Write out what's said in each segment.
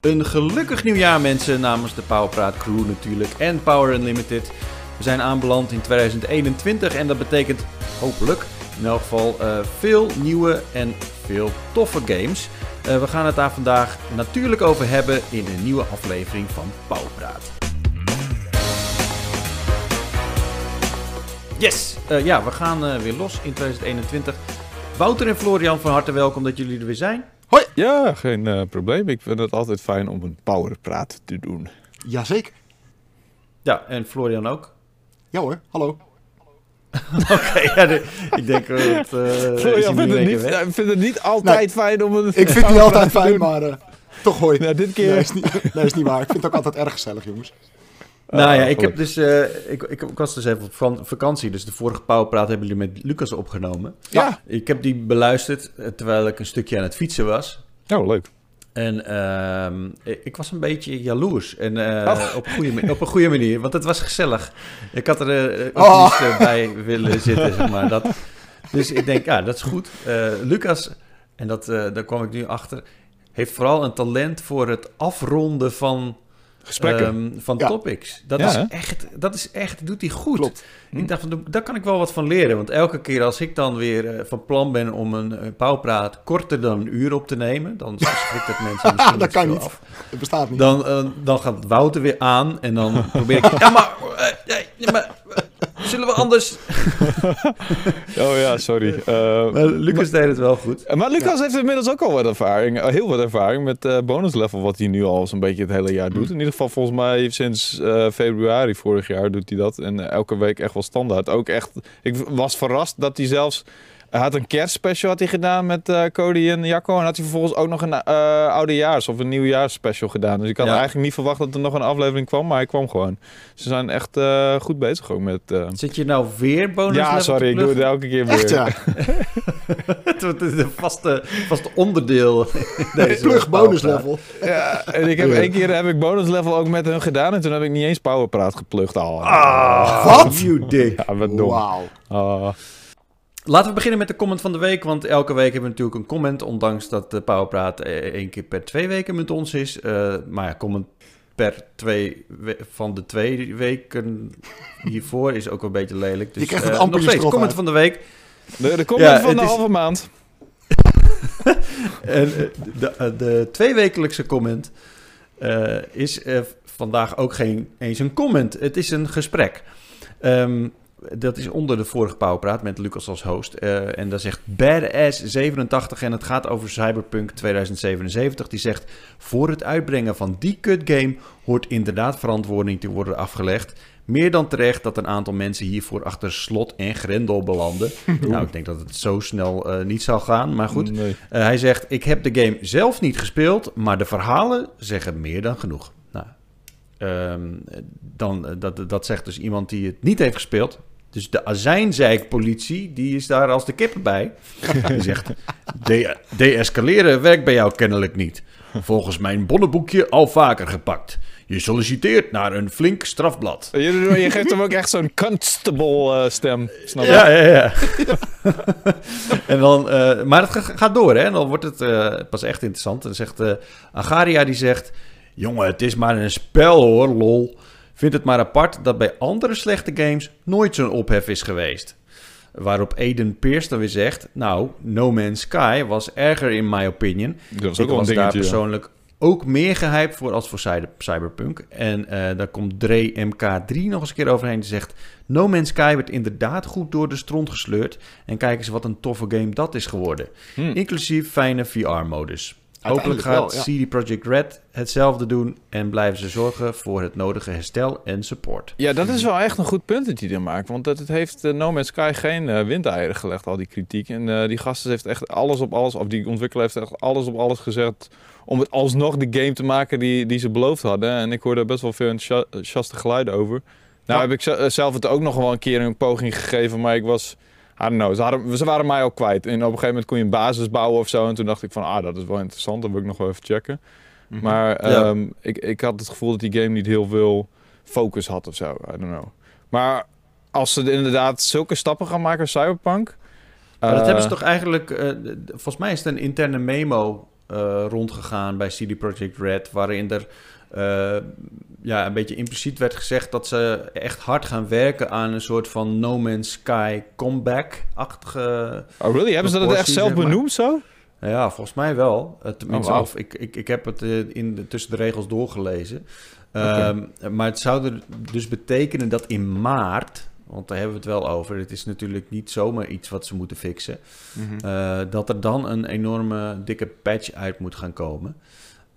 Een gelukkig nieuwjaar mensen namens de Powerpraat crew natuurlijk en Power Unlimited. We zijn aanbeland in 2021 en dat betekent hopelijk in elk geval uh, veel nieuwe en veel toffe games. Uh, we gaan het daar vandaag natuurlijk over hebben in een nieuwe aflevering van Powerpraat. Yes, uh, ja, we gaan weer los in 2021. Wouter en Florian, van harte welkom dat jullie er weer zijn. Hoi! Ja, geen uh, probleem. Ik vind het altijd fijn om een powerpraat te doen. Jazeker. Ja, en Florian ook? Ja hoor, hallo. Oké, ja, ik denk dat... Uh, Florian vindt het, niet, hij vindt het niet altijd fijn om een Ik vind het niet altijd fijn, maar uh, toch hoi. Nou, dit keer... Nee, is niet, nee, is niet waar. Ik vind het ook altijd erg gezellig, jongens. Nou ja, ik, heb dus, uh, ik, ik, ik, was dus even op vakantie. Dus de vorige Powerpraat hebben jullie met Lucas opgenomen. Ja. Ik heb die beluisterd eh, terwijl ik een stukje aan het fietsen was. Oh, leuk. En uh, ik was een beetje jaloers. En uh, oh. op, goede, op een goede manier, want het was gezellig. Ik had er uh, ook oh. bij willen zitten, zeg maar. Dat, dus ik denk, ja, dat is goed. Lucas, en dat, daar kwam ik nu achter, heeft vooral een talent voor het afronden van gesprekken. Um, van topics. Dat, is echt, dat is echt, doet hij goed. Klopt. Ik dacht, van, daar kan ik wel wat van leren. Want elke keer als ik dan weer uh, van plan ben om een uh, pauwpraat korter dan een uur op te nemen, dan schrikt het mensen misschien Dat kan niet. Af. Het bestaat niet. Dan, uh, dan gaat Wouter weer aan en dan probeer ik... ja, maar... ja, maar Zullen we anders... oh ja, sorry. Uh, Lucas deed het wel goed. Eh, maar Lucas heeft inmiddels ook al wat ervaring. Eh, heel wat ervaring met uh, bonus level. Wat hij nu al zo'n beetje het hele jaar doet. In ieder geval volgens mij sinds uh, februari vorig jaar doet hij dat. En elke week echt wel standaard. Ook echt... Ik was verrast dat hij zelfs hij had een kerstspecial had hij gedaan met uh, Cody en Jacco. En had hij vervolgens ook nog een uh, oudejaars of een nieuwjaarsspecial gedaan. Dus ik had eigenlijk niet verwacht dat er nog een aflevering kwam, maar hij kwam gewoon. Ze zijn echt uh, goed bezig ook met... Zit je nou weer bonus Ja, sorry, ik doe het elke keer weer. Echt, ja? het wordt een vaste, vaste onderdeel deze Plug bonus level. Ja, en ik heb één keer heb ik bonus level ook met hun gedaan. En toen heb ik niet eens powerpraat geplukt al. Ah, wat? You dick. Ja, wat dom. Wauw. Laten we beginnen met de comment van de week. Want elke week hebben we natuurlijk een comment. Ondanks dat de Powerpraat één keer per twee weken met ons is. Uh, maar ja, comment per twee van de twee weken hiervoor is ook een beetje lelijk. Dus je krijgt het uh, nog steeds comment van de week. De, de comment ja, van de is... halve maand. en de, de tweewekelijkse comment uh, is vandaag ook geen eens een comment. Het is een gesprek. Um, dat is onder de vorige Pauwpraat met Lucas als host. Uh, en daar zegt Badass87 en het gaat over Cyberpunk 2077. Die zegt, voor het uitbrengen van die cut game hoort inderdaad verantwoording te worden afgelegd. Meer dan terecht dat een aantal mensen hiervoor achter slot en grendel belanden. nou, ik denk dat het zo snel uh, niet zal gaan, maar goed. Nee. Uh, hij zegt, ik heb de game zelf niet gespeeld, maar de verhalen zeggen meer dan genoeg. Nou, um, dan, dat, dat zegt dus iemand die het niet heeft gespeeld. Dus de azijnzeikpolitie, die is daar als de kippen bij. Die zegt, de deescaleren werkt bij jou kennelijk niet. Volgens mijn bonnenboekje al vaker gepakt. Je solliciteert naar een flink strafblad. Je, je geeft hem ook echt zo'n constable uh, stem. Snap je? Ja, ja, ja. en dan, uh, maar het gaat door, hè. En dan wordt het uh, pas echt interessant. En dan zegt Agaria, die zegt... Jongen, het is maar een spel hoor, lol. Vind het maar apart dat bij andere slechte games nooit zo'n ophef is geweest. Waarop Aiden Pierce dan weer zegt... Nou, No Man's Sky was erger in my opinion. Dat was Ik ook wel was een daar dingetje. ja. persoonlijk ook meer gehyped voor als voor cyber- Cyberpunk. En eh daar komt Dre MK3 nog eens een keer overheen. Die zegt... No Man's Sky werd inderdaad goed door de stront gesleurd. En kijk eens wat een toffe game dat is geworden. Hmm. Inclusief fijne VR-modus. Hopelijk gaat wel, ja. CD Projekt Red hetzelfde doen en blijven ze zorgen voor het nodige herstel en support. Ja, dat is wel echt een goed punt dat hij er maakt. Want het, het heeft uh, No Man's Sky geen uh, windeieren gelegd, al die kritiek. En uh, die gasten heeft echt alles op alles, of die ontwikkelaar heeft echt alles op alles gezet... om het alsnog de game te maken die, die ze beloofd hadden. En ik hoorde best wel veel enthousiaste geluiden over. Nou Ja. heb ik zelf het ook nog wel een keer een poging gegeven, maar ik was... I don't know, ze, hadden, ze waren mij ook kwijt. En op een gegeven moment kon je een basis bouwen of zo. En toen dacht ik van, ah, dat is wel interessant. Dat wil ik nog wel even checken. Maar Ja. ehm, ik, ik had het gevoel dat die game niet heel veel focus had of zo. I don't know. Maar als ze inderdaad zulke stappen gaan maken als Cyberpunk... Maar dat eh, hebben ze toch eigenlijk... eh, volgens mij is het een interne memo uh, rondgegaan bij CD Projekt Red, waarin er uh, ja, een beetje impliciet werd gezegd dat ze echt hard gaan werken aan een soort van No Man's Sky comeback-achtige. Oh, really? Hebben ze dat echt zelf benoemd zo? Ja, volgens mij wel. Tenminste, oh, ik, ik, ik heb het in de, tussen de regels doorgelezen. Okay. Um, maar het zou dus betekenen dat in maart, want daar hebben we het wel over. Het is natuurlijk niet zomaar iets wat ze moeten fixen. Mm -hmm. uh, dat er dan een enorme dikke patch uit moet gaan komen.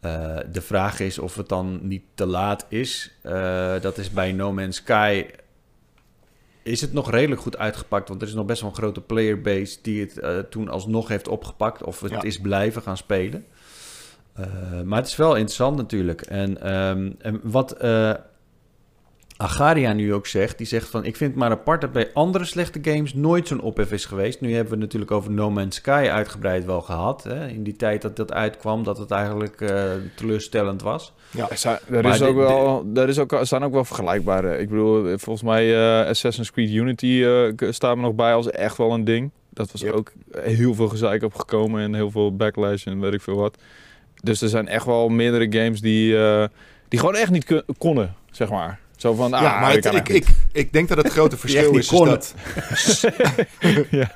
Uh, de vraag is of het dan niet te laat is. Uh, dat is bij No Man's Sky. Is het nog redelijk goed uitgepakt? Want er is nog best wel een grote playerbase die het uh, toen alsnog heeft opgepakt. Of het ja. is blijven gaan spelen. maar het is wel interessant natuurlijk. En, um, en wat Agaria nu ook zegt. Die zegt van, ik vind het maar apart dat bij andere slechte games nooit zo'n ophef is geweest. Nu hebben we natuurlijk over No Man's Sky uitgebreid wel gehad. Hè? In die tijd dat dat uitkwam, dat het eigenlijk uh, teleurstellend was. Ja, er, is ook wel, er is ook, staan ook wel vergelijkbare. Ik bedoel, volgens mij uh, Assassin's Creed Unity uh, staat er nog bij als echt wel een ding. Dat was yep. ook heel veel gezeik opgekomen en heel veel backlash en weet ik veel wat. Dus er zijn echt wel meerdere games die, die gewoon echt niet konden, zeg maar. Zo van, ah, ja, maar het, ik, ik, ik denk dat het grote verschil is, is dat... ja.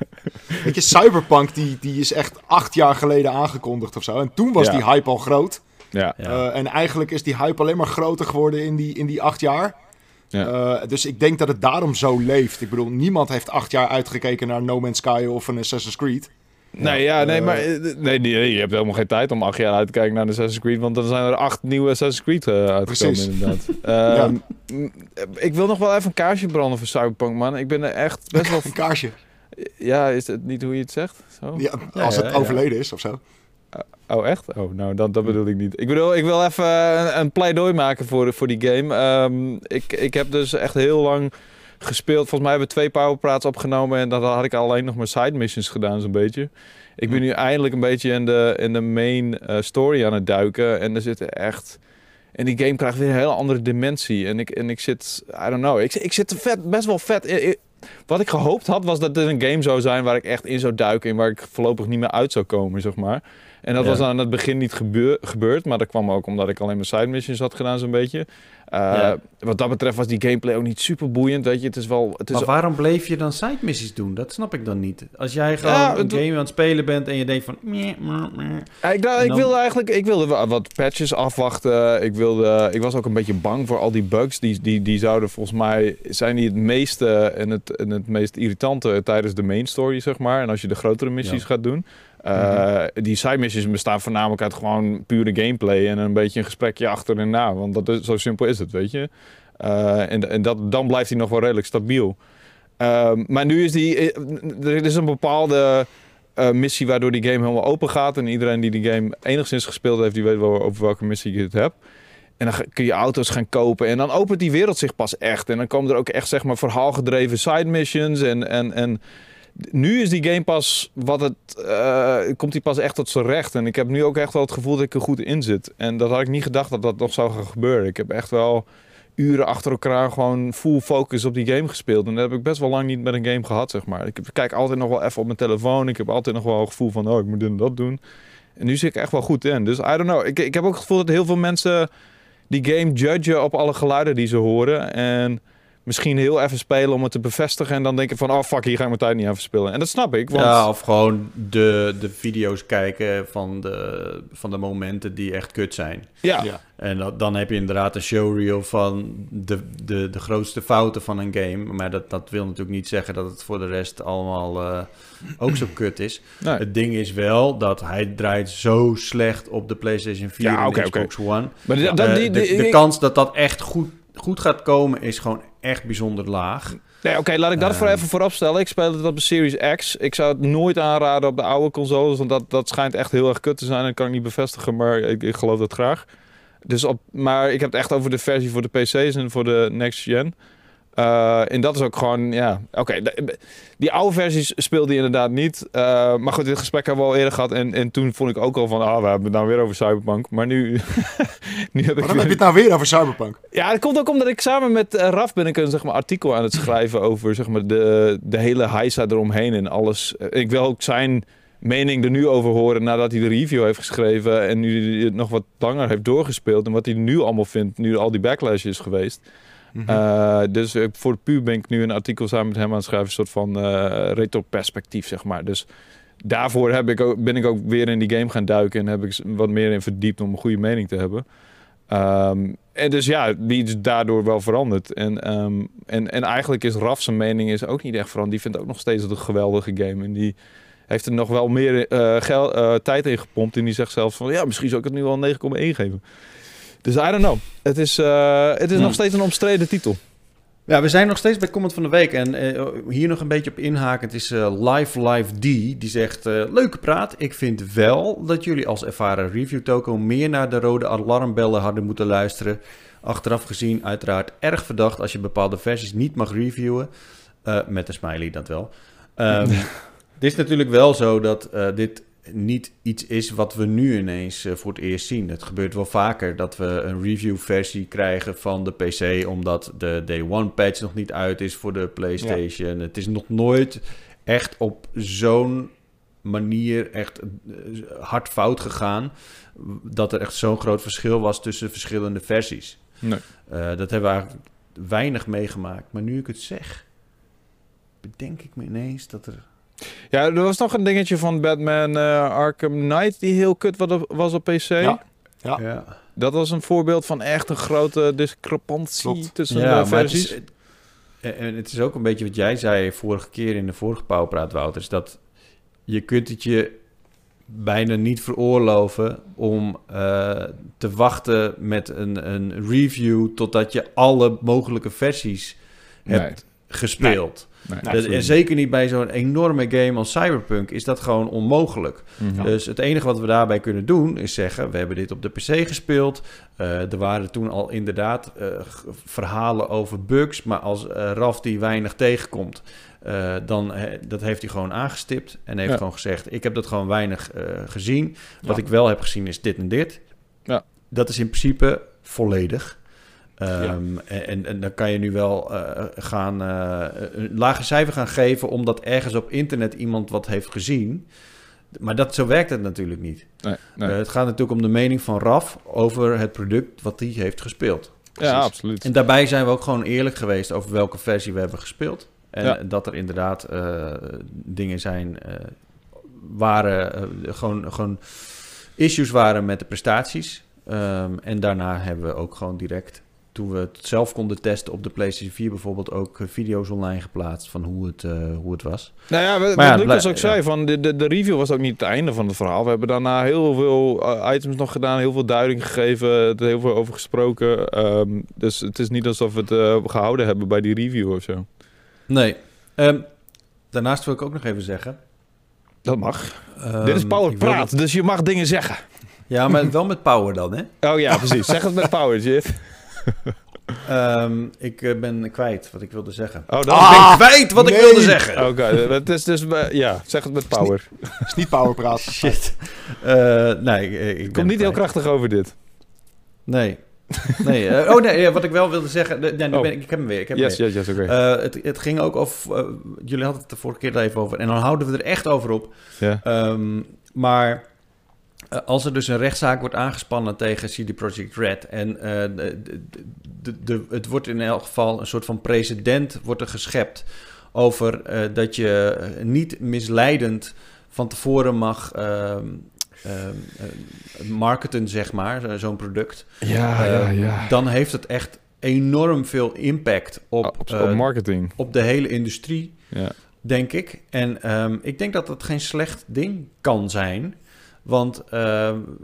Weet je, Cyberpunk die, die is echt acht jaar geleden aangekondigd of zo. En toen was ja. die hype al groot. Ja. Uh, en eigenlijk is die hype alleen maar groter geworden in die, in die acht jaar. Ja. Uh, dus ik denk dat het daarom zo leeft. Ik bedoel, niemand heeft acht jaar uitgekeken naar No Man's Sky of een Assassin's Creed. Nee, ja, nee, maar nee, nee, je hebt helemaal geen tijd om acht jaar uit te kijken naar de Assassin's Creed, want dan zijn er acht nieuwe Assassin's Creed uh, uitgekomen Precies. inderdaad. ja. um, ik wil nog wel even een kaarsje branden voor Cyberpunk, man. Ik ben er echt best wel... een kaarsje? Ja, is het niet hoe je het zegt? Zo? Ja, als ja, het overleden is of zo. Uh, oh, echt? Oh, nou, dat, dat bedoel ik niet. Ik bedoel, ik wil even een, een pleidooi maken voor, voor die game. Um, ik, ik heb dus echt heel lang gespeeld. Volgens mij hebben we twee powerpraats opgenomen en dan had ik alleen nog maar side missions gedaan zo'n beetje. Ik ben nu eindelijk een beetje in de, in de main uh, story aan het duiken en er zitten echt... En die game krijgt weer een hele andere dimensie. En ik, en ik zit, I don't know, ik, ik zit vet, best wel vet. in. wat ik gehoopt had, was dat dit een game zou zijn waar ik echt in zou duiken en waar ik voorlopig niet meer uit zou komen, zeg maar. En dat ja. was aan het begin niet gebeur, gebeurd, maar dat kwam ook omdat ik alleen maar side missions had gedaan zo'n beetje. Uh, ja. Wat dat betreft was die gameplay ook niet super boeiend, weet je. Het is wel... Het is maar waarom bleef je dan side missies doen? Dat snap ik dan niet. Als jij gewoon ja, een game aan het spelen bent en je denkt van... Meh, meh, meh, ja, ik, nou, ik dan... wilde eigenlijk ik wilde wat patches afwachten. Ik, wilde, ik was ook een beetje bang voor al die bugs. Die, die, die zouden volgens mij... Zijn die het meeste en het, en het meest irritante tijdens de main story, zeg maar. En als je de grotere missies gaat doen. Uh, Die side missions bestaan voornamelijk uit gewoon pure gameplay en een beetje een gesprekje achter en na. Want dat is, zo simpel is het, weet je. Uh, en en dat, dan blijft hij nog wel redelijk stabiel. Uh, maar nu is die. Er is een bepaalde missie waardoor die game helemaal open gaat. En iedereen die die game enigszins gespeeld heeft, die weet wel over welke missie je het hebt. En dan kun je auto's gaan kopen. En dan opent die wereld zich pas echt. En dan komen er ook echt, zeg maar, verhaalgedreven side missions. En. en, en nu is die game pas wat het. Uh, komt die pas echt tot zijn recht. En ik heb nu ook echt wel het gevoel dat ik er goed in zit. En dat had ik niet gedacht dat dat nog zou gaan gebeuren. Ik heb echt wel uren achter elkaar gewoon full focus op die game gespeeld. En dat heb ik best wel lang niet met een game gehad, zeg maar. Ik kijk altijd nog wel even op mijn telefoon. Ik heb altijd nog wel het gevoel van, oh, ik moet dit en dat doen. En nu zit ik echt wel goed in. Dus I don't know. Ik, ik heb ook het gevoel dat heel veel mensen die game judgen op alle geluiden die ze horen. En misschien heel even spelen om het te bevestigen. En dan denken van, oh fuck, hier ga ik mijn tijd niet aan verspillen. En dat snap ik. Want... Ja, of gewoon de, de video's kijken van de, van de momenten die echt kut zijn. Ja. ja. En dat, dan heb je inderdaad een showreel van de, de, de grootste fouten van een game. Maar dat, dat wil natuurlijk niet zeggen dat het voor de rest allemaal uh, ook zo kut is. Nee. Het ding is wel dat hij draait zo slecht op de PlayStation 4 ja, en okay, Xbox okay. One. Maar die, uh, die, die, de, de kans dat dat echt goed goed gaat komen, is gewoon echt bijzonder laag. Nee, oké, laat ik dat uh, voor even voorop stellen. Ik speel het op de Series X. Ik zou het nooit aanraden op de oude consoles, want dat, dat schijnt echt heel erg kut te zijn. Dat kan ik niet bevestigen, maar ik, ik geloof dat graag. Dus op, maar ik heb het echt over de versie voor de PC's en voor de next gen. Uh, en dat is ook gewoon, ja, oké. Okay, die oude versies speelde je inderdaad niet. Uh, maar goed, dit gesprek hebben we al eerder gehad. En, en toen vond ik ook al van, ah, we hebben het nou weer over Cyberpunk. Maar nu, nu heb ik... Waarom heb je het nou weer over Cyberpunk? Ja, dat komt ook omdat ik samen met uh, Raf ben ik een zeg maar, artikel aan het schrijven over zeg maar, de, de hele heisa eromheen en alles. Ik wil ook zijn mening er nu over horen nadat hij de review heeft geschreven en nu hij het nog wat langer heeft doorgespeeld en wat hij nu allemaal vindt, nu al die backlash is geweest. Mhm. Eh, dus voor de puur ben ik nu een artikel samen met hem aan het schrijven, een soort van uh, retro-perspectief, zeg maar. Dus daarvoor heb ik ook, ben ik ook weer in die game gaan duiken en heb ik wat meer in verdiept om een goede mening te hebben. Ehm, en dus ja, die is daardoor wel veranderd. En, ehm, en, en eigenlijk is Raf zijn mening is ook niet echt veranderd. Die vindt ook nog steeds het een geweldige game. En die heeft er nog wel meer tijd in gepompt. En die zegt zelfs van ja, misschien zou ik het nu wel 9,1 geven. Dus I don't know. Het is, uh, het is nog steeds een omstreden titel. Ja, we zijn nog steeds bij Comment van de Week. En uh, hier nog een beetje op inhaken. Het is uh, Live Live D. Die zegt, uh, leuke praat. Ik vind wel dat jullie als ervaren review toko meer naar de rode alarmbellen hadden moeten luisteren. Achteraf gezien uiteraard erg verdacht als je bepaalde versies niet mag reviewen. met een smiley, dat wel. Um, het is natuurlijk wel zo dat dit niet iets is wat we nu ineens uh, voor het eerst zien. Het gebeurt wel vaker dat we een review-versie krijgen van de PC, omdat de Day One patch nog niet uit is voor de PlayStation. Het is nog nooit echt op zo'n manier echt uh, hard fout gegaan dat er echt zo'n groot verschil was tussen verschillende versies. Nee. Uh, dat hebben we eigenlijk weinig meegemaakt. Maar nu ik het zeg, bedenk ik me ineens dat er ja, er was nog een dingetje van Batman uh, Arkham Knight die heel kut was op PC. Ja. ja. Dat was een voorbeeld van echt een grote discrepantie tussen ja, de versies. Het is, en het is ook een beetje wat jij zei vorige keer in de vorige Powerpraat, Wouters. Dat je kunt het je bijna niet veroorloven om uh, te wachten met een, een review totdat je alle mogelijke versies hebt gespeeld. Nee, en zeker niet bij zo'n enorme game als Cyberpunk is dat gewoon onmogelijk. Mhm. Dus het enige wat we daarbij kunnen doen is zeggen: we hebben dit op de PC gespeeld. Uh, er waren toen al inderdaad uh, verhalen over bugs, maar als uh, Raf die weinig tegenkomt, dan dat heeft hij gewoon aangestipt en heeft gewoon gezegd: ik heb dat gewoon weinig gezien. Wat ik wel heb gezien is dit en dit. Ja. Dat is in principe volledig. Um, en, en, dan kan je nu wel uh, gaan uh, een lage cijfer gaan geven omdat ergens op internet iemand wat heeft gezien. Maar dat, zo werkt het natuurlijk niet. Nee, nee. Uh, het gaat natuurlijk om de mening van Raf over het product wat hij heeft gespeeld. Precies. Ja, absoluut. En daarbij zijn we ook gewoon eerlijk geweest over welke versie we hebben gespeeld. En ja. dat er inderdaad dingen zijn, waren gewoon, gewoon issues waren met de prestaties. Um, en daarna hebben we ook gewoon direct toen we het zelf konden testen op de PlayStation 4 bijvoorbeeld ook eh, video's online geplaatst van hoe het, uh, hoe het was. Nou ja, wat ja, Lucas ook zei, van de, de, de review was ook niet het einde van het verhaal. We hebben daarna heel veel uh, items nog gedaan, heel veel duiding gegeven, er heel veel over gesproken. Um, dus het is niet alsof we het uh, gehouden hebben bij die review of zo. Nee. Um, daarnaast wil ik ook nog even zeggen. Dat mag. Um, Dit is Power Praat, dus je mag dingen zeggen. Ja, maar wel met power dan, hè? Oh ja, precies. zeg het met power, Jit. Um, ik uh, ben kwijt wat ik wilde zeggen. Oh, dan ah, ik ben kwijt wat nee. ik wilde zeggen. Oké, okay, het is dus... Uh, ja, zeg het met power. Het is niet, power praten. Shit. Uh, nee, ik, ik kom niet heel krachtig over dit. Nee. Nee, oh nee, wat ik wel wilde zeggen. Nu oh. ben ik, ik heb hem weer. Ik heb yes, yes, yes, oké. Okay. het, het ging ook over. jullie hadden het de vorige keer even over. En dan houden we er echt over op. Ja. Um, maar eh, als er dus een rechtszaak wordt aangespannen tegen CD Projekt Red en uh, de, de, de, het wordt in elk geval een soort van precedent wordt er geschept over uh, dat je niet misleidend van tevoren mag uh, marketen, zeg maar, zo'n product. Ja, ja, ja. Dan heeft het echt enorm veel impact op, op, op marketing. Op de hele industrie, ja. denk ik. En um, ik denk dat dat geen slecht ding kan zijn. Want uh,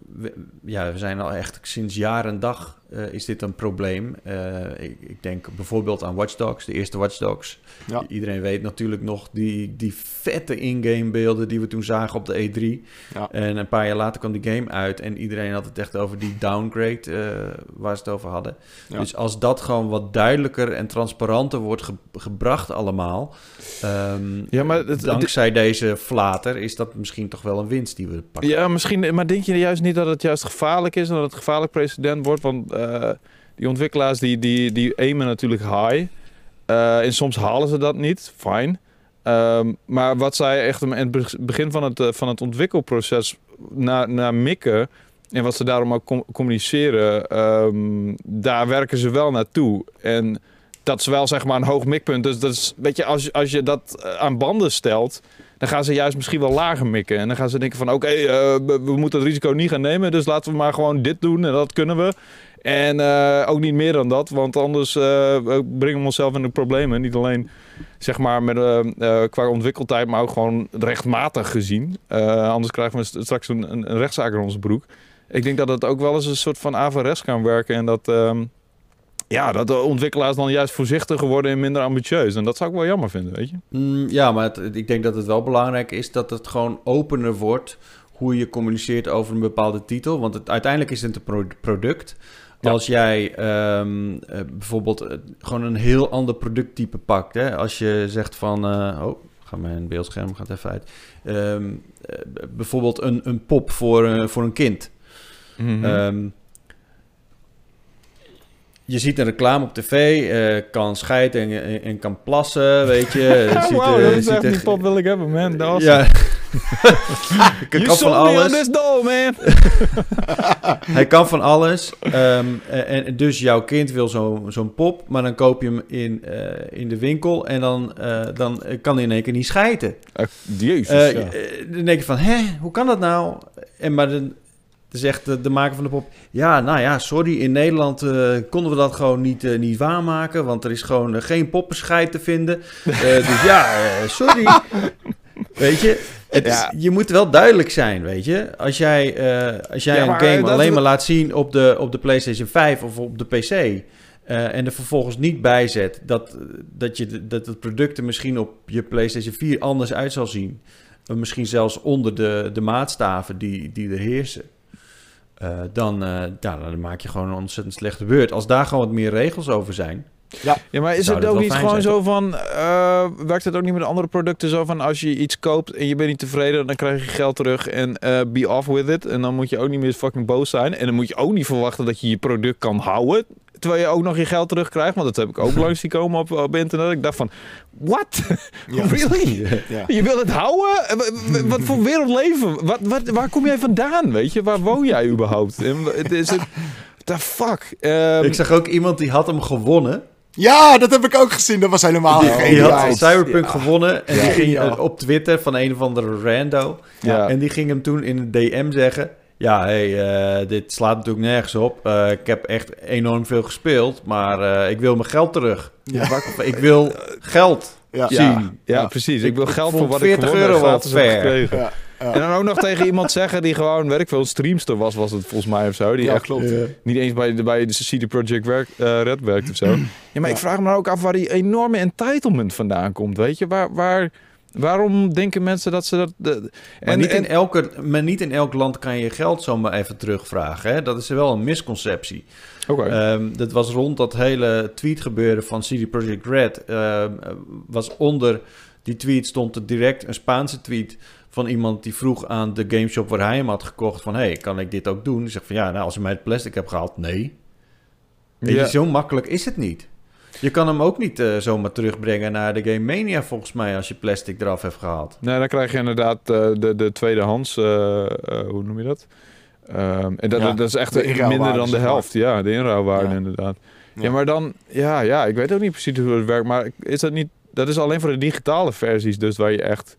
we, ja, we zijn al echt sinds jaar en dag uh, is dit een probleem. Uh, ik, ik, denk bijvoorbeeld aan Watch Dogs, de eerste Watch Dogs. Ja. Iedereen weet natuurlijk nog die, die vette in-game beelden die we toen zagen op de E3. Ja. En een paar jaar later kwam die game uit en iedereen had het echt over die downgrade waar ze het over hadden. Ja. Dus als dat gewoon wat duidelijker en transparanter wordt ge gebracht allemaal... Um, ja, maar het, dankzij deze flater is dat misschien toch wel een winst die we pakken. Ja, misschien, maar denk je juist niet dat het juist gevaarlijk is en dat het gevaarlijk precedent wordt? Want uh, die ontwikkelaars die, die, die aimen natuurlijk high. Uh, en soms halen ze dat niet, fine. Ehm, maar wat zij echt in het begin van het, van het ontwikkelproces naar, naar mikken en wat ze daarom ook communiceren, ehm, daar werken ze wel naartoe. En dat is wel zeg maar een hoog mikpunt. Dus dat is, weet je, als, als je dat eh, aan banden stelt, dan gaan ze juist misschien wel lager mikken. En dan gaan ze denken van oké, eh, we moeten het risico niet gaan nemen. Dus laten we maar gewoon dit doen en dat kunnen we. En uh, ook niet meer dan dat, want anders uh, brengen we onszelf in de problemen. Niet alleen zeg maar met, uh, qua ontwikkeltijd, maar ook gewoon rechtmatig gezien. anders krijgen we straks een, een, rechtszaak in onze broek. Ik denk dat het ook wel eens een soort van avares kan werken. En dat, ehm, ja, dat de ontwikkelaars dan juist voorzichtiger worden en minder ambitieus. En dat zou ik wel jammer vinden, weet je? Mm, ja, maar ik denk dat het wel belangrijk is dat het gewoon opener wordt hoe je communiceert over een bepaalde titel. Want het, uiteindelijk is het een product. Als jij um, bijvoorbeeld uh, gewoon een heel ander producttype pakt. Hè? Als je zegt van... Uh, oh, ga mijn beeldscherm gaat even uit. Um, bijvoorbeeld een, een pop voor, voor een kind. Mm -hmm. um, je ziet een reclame op tv, uh, kan scheiden en, en, kan plassen, weet je. ja, ziet, wow, dat is echt die pop wil ik hebben, man. Dat was ja. kan van alles. man. Hij kan van alles. Um, en dus jouw kind wil zo'n zo pop, maar dan koop je hem in, uh, in de winkel en dan, uh, dan kan hij in één keer niet scheiden. Jezus, ja. Dan denk je van, hè, hoe kan dat nou? En maar dan, zegt de, de, maker van de pop... Ja, nou ja, sorry, in Nederland uh, konden we dat gewoon niet, uh, niet waarmaken... want er is gewoon uh, geen poppenscheid te vinden. dus ja, sorry. weet je, het ja. is, je moet wel duidelijk zijn, weet je. Als jij, als jij ja, een game alleen maar laat zien op de, op de PlayStation 5 of op de PC... en er vervolgens niet bijzet dat, dat, je, dat het product er misschien op je PlayStation 4 anders uit zal zien... Misschien zelfs onder de, de maatstaven die, die er heersen. Dan, ja, dan maak je gewoon een ontzettend slechte beurt. Als daar gewoon wat meer regels over zijn. Ja, ja maar is het ook niet gewoon zijn? zo van... Uh, werkt het ook niet met andere producten zo van... als je iets koopt en je bent niet tevreden... dan krijg je geld terug en be off with it. En dan moet je ook niet meer fucking boos zijn. En dan moet je ook niet verwachten dat je je product kan houden terwijl je ook nog je geld terugkrijgt. Want dat heb ik ook langs zien komen op, op internet. Ik dacht van, what? Ja. really? Ja. Je wil het houden? Wat voor wereld leven? Wat, wat, waar kom jij vandaan? Weet je, waar woon jij überhaupt? Het is het, the fuck? Um, ik zag ook iemand die had hem gewonnen. Ja, dat heb ik ook gezien. Dat was helemaal die, geen Die had Cyberpunk gewonnen. En die ging op Twitter van een of andere rando. En die ging hem toen in een DM zeggen... Ja, hey, uh, dit slaat natuurlijk nergens op. Uh, ik heb echt enorm veel gespeeld, maar uh, ik wil mijn geld terug. Ja. Ik wil geld ja. zien. Ja, ja, precies. Ik wil geld voor wat 40 ik euro wat ver. En dan ook nog tegen iemand zeggen die gewoon, werk veel, een streamster was, was het volgens mij of zo. Die ja, echt klopt. niet eens bij, de, bij de CD Projekt werk, Red werkt of zo. Ja, maar ik vraag me ook af waar die enorme entitlement vandaan komt, weet je? Waar... waar Waarom denken mensen dat ze dat... De, en, niet in elke, maar niet in elk land kan je geld zomaar even terugvragen. Hè? Dat is wel een misconceptie. Okay. Um, dat was rond dat hele tweet gebeuren van CD Projekt Red. Uh, was onder die tweet stond er direct een Spaanse tweet van iemand die vroeg aan de gameshop waar hij hem had gekocht van... hey, kan ik dit ook doen? Die zegt van ja, nou, als je mij het plastic hebt gehaald, nee. Ja. zo makkelijk is het niet. Je kan hem ook niet uh, zomaar terugbrengen naar de Game Mania, volgens mij, als je plastic eraf hebt gehaald. Nee, dan krijg je inderdaad uh, de, de tweedehands, uh, hoe noem je dat? Um, en dat, ja, dat is echt minder dan de helft. Ja, de inruilwaarde ja. inderdaad. Ja. ja. maar dan, ja, ja, ik weet ook niet precies hoe het werkt, maar is dat niet, dat is alleen voor de digitale versies, dus waar je echt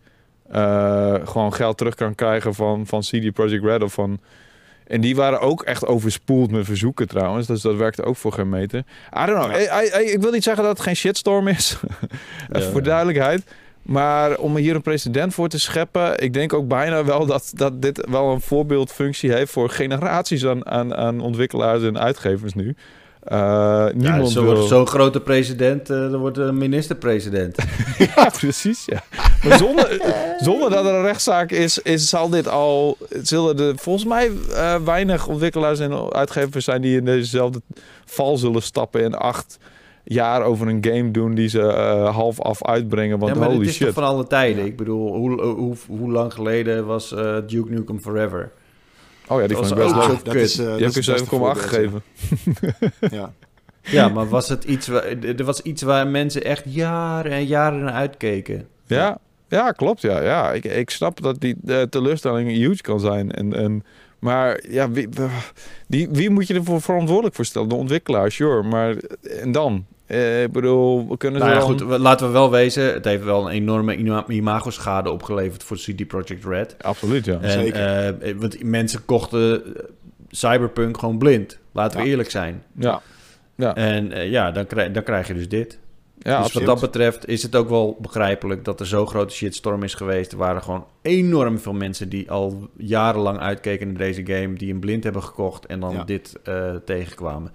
gewoon geld terug kan krijgen van, van CD Projekt Red of van en die waren ook echt overspoeld met verzoeken trouwens. Dus dat werkte ook voor geen meter. I don't know. ik wil niet zeggen dat het geen shitstorm is. voor duidelijkheid. Maar om hier een precedent voor te scheppen, ik denk ook bijna wel dat, dat dit wel een voorbeeldfunctie heeft voor generaties aan, aan, aan ontwikkelaars en uitgevers nu. Uh, niemand ja, wil... Zo'n grote president, uh, dan wordt een minister-president. ja, precies. Ja. Maar zonder, zonder dat er een rechtszaak is, is zal dit al... Zullen er volgens mij uh, weinig ontwikkelaars en uitgevers zijn... die in dezezelfde val zullen stappen en acht jaar over een game doen die ze uh, half af uitbrengen. Want ja, maar holy is shit. van alle tijden. Ik bedoel, hoe, hoe, hoe lang geleden was uh, Duke Nukem Forever? Oh ja, die vond ik best leuk. Dat is, uh, die heb je 7,8 gegeven. ja. ja, maar was het iets, waar, er was iets waar mensen echt jaren en jaren naar uitkeken? Ja, ja klopt. Ja, ja. Ik, ik snap dat die de teleurstelling huge kan zijn. En, en, maar ja, wie, die, wie moet je ervoor verantwoordelijk voor stellen? De ontwikkelaar, sure. Maar en dan? Eh, ik bedoel, we kunnen nou ja, goed, laten we wel wezen. Het heeft wel een enorme imago-schade opgeleverd voor CD Projekt Red. Absoluut, ja. En, Zeker. Uh, want mensen kochten Cyberpunk gewoon blind. Laten we eerlijk zijn. Ja. ja. En uh, ja, dan, krijg, dan krijg je dus dit. Ja, dus wat dat betreft is het ook wel begrijpelijk dat er zo'n grote shitstorm is geweest. Er waren gewoon enorm veel mensen die al jarenlang uitkeken naar deze game, die een blind hebben gekocht en dan dit uh, tegenkwamen.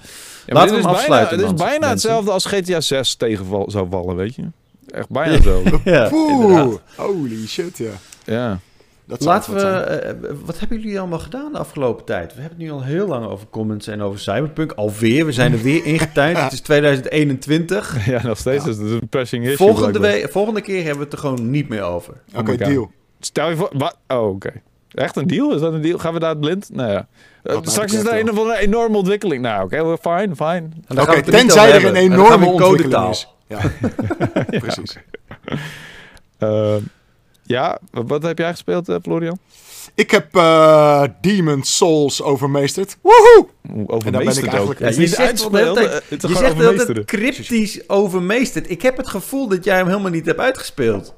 Ja, Laten we hem afsluiten. Bijna, het is bijna hetzelfde als GTA 6 tegen zou vallen, weet je? Echt bijna hetzelfde. ja, Poeh, holy shit, ja. Ja. Dat Laten we. Uh, wat hebben jullie allemaal gedaan de afgelopen tijd? We hebben het nu al heel lang over comments en over Cyberpunk. Alweer, we zijn er weer ingetuind. Het is 2021. Ja, nog steeds ja. is het een pressing issue. Volgende, we, volgende keer hebben we het er gewoon niet meer over. Oké, okay, deal. Stel je voor. Wat? Oh, oké. Okay. Echt een deal? Is dat een deal? Gaan we daar blind? Nou ja. Uh, straks is er een of andere enorme ontwikkeling. Nou, oké, okay, fine, fine. Oké, okay, tenzij er een enorme ontwikkeling is. Ja, precies. Uh, ja, wat heb jij gespeeld, uh, Florian? Ik heb uh, Demon Souls overmeesterd. Woehoe! Overmeesterd ben ik eigenlijk... Ja, je zegt altijd, je zegt altijd cryptisch overmeesterd. Ik heb het gevoel dat jij hem helemaal niet hebt uitgespeeld.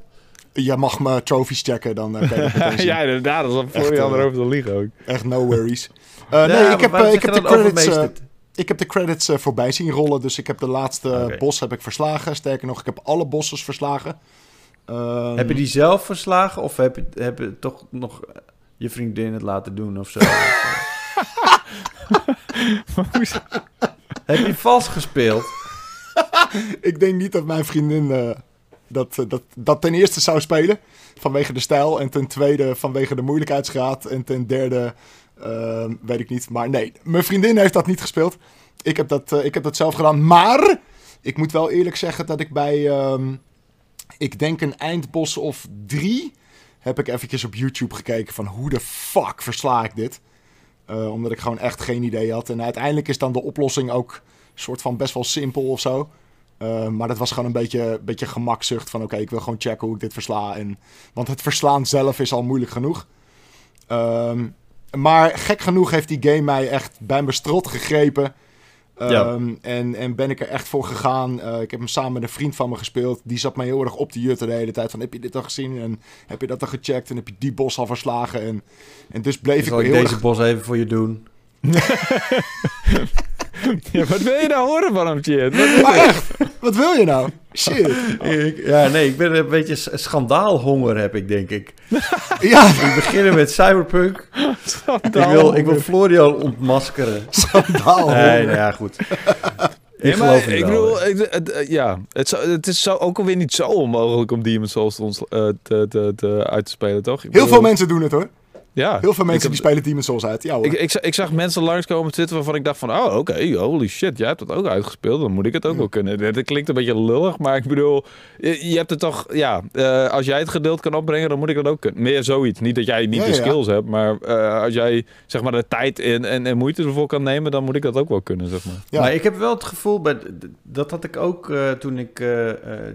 Jij mag me trophies checken, dan uh, kan je Ja, inderdaad. Dat is Florian erover te liegen ook. Echt no worries. nee, ik heb, ik, heb de credits, ik heb de credits voorbij zien rollen. Dus ik heb de laatste okay. bos heb ik verslagen. Sterker nog, ik heb alle bosses verslagen. Um, heb je die zelf verslagen of heb je, heb je toch nog je vriendin het laten doen of zo? heb je vals gespeeld? ik denk niet dat mijn vriendin uh, dat, dat, dat ten eerste zou spelen. Vanwege de stijl. En ten tweede vanwege de moeilijkheidsgraad. En ten derde uh, weet ik niet. Maar nee, mijn vriendin heeft dat niet gespeeld. Ik heb dat, uh, ik heb dat zelf gedaan. Maar ik moet wel eerlijk zeggen dat ik bij... Um, ik denk een eindbos of drie, heb ik eventjes op YouTube gekeken van hoe de fuck versla ik dit. Uh, omdat ik gewoon echt geen idee had. En uiteindelijk is dan de oplossing ook soort van best wel simpel of zo. Uh, maar dat was gewoon een beetje, beetje gemakzucht van oké, ik wil gewoon checken hoe ik dit versla. En, want het verslaan zelf is al moeilijk genoeg. Uh, maar gek genoeg heeft die game mij echt bij mijn strot gegrepen. Um, en, en ben ik er echt voor gegaan. Uh, ik heb hem samen met een vriend van me gespeeld. Die zat mij heel erg op te jutten de hele tijd. Van, heb je dit al gezien? En heb je dat al gecheckt? En heb je die bos al verslagen? En, en dus bleef ik, ik heel deze bos even voor je doen? ja, wat wil je nou horen van hem, Chit? Maar echt, wat wil je nou? Shit. Ik, ja, nee, ik ben een beetje schandaalhonger, heb ik, denk ik. ja. We beginnen met Cyberpunk. Ik wil, ik wil Florian ontmaskeren. Schandaal. Nee, nou ja, goed. Ik ja, geloof ik bedoel, ik, het, eh, ja, het, het is zo, ook alweer niet zo onmogelijk om Demon's Souls te, uh, te, te, te, uit te spelen, toch? Ik Heel veel mensen doen het, hoor. Ja, Heel veel mensen die spelen Demon's Souls uit. Ja, Ik, ik, ik, zag mensen langskomen op Twitter waarvan ik dacht van... Oh, oké, holy shit, jij hebt dat ook uitgespeeld. Dan moet ik het ook wel kunnen. Dat klinkt een beetje lullig, maar ik bedoel... Je, hebt het toch... Ja, uh, als jij het geduld kan opbrengen, dan moet ik dat ook kunnen. Meer zoiets. Niet dat jij niet de skills hebt, maar uh, als jij zeg maar de tijd en, en, en, moeite ervoor kan nemen... dan moet ik dat ook wel kunnen, zeg maar. Ja. Maar ik heb wel het gevoel... Bij, dat had ik ook uh, toen ik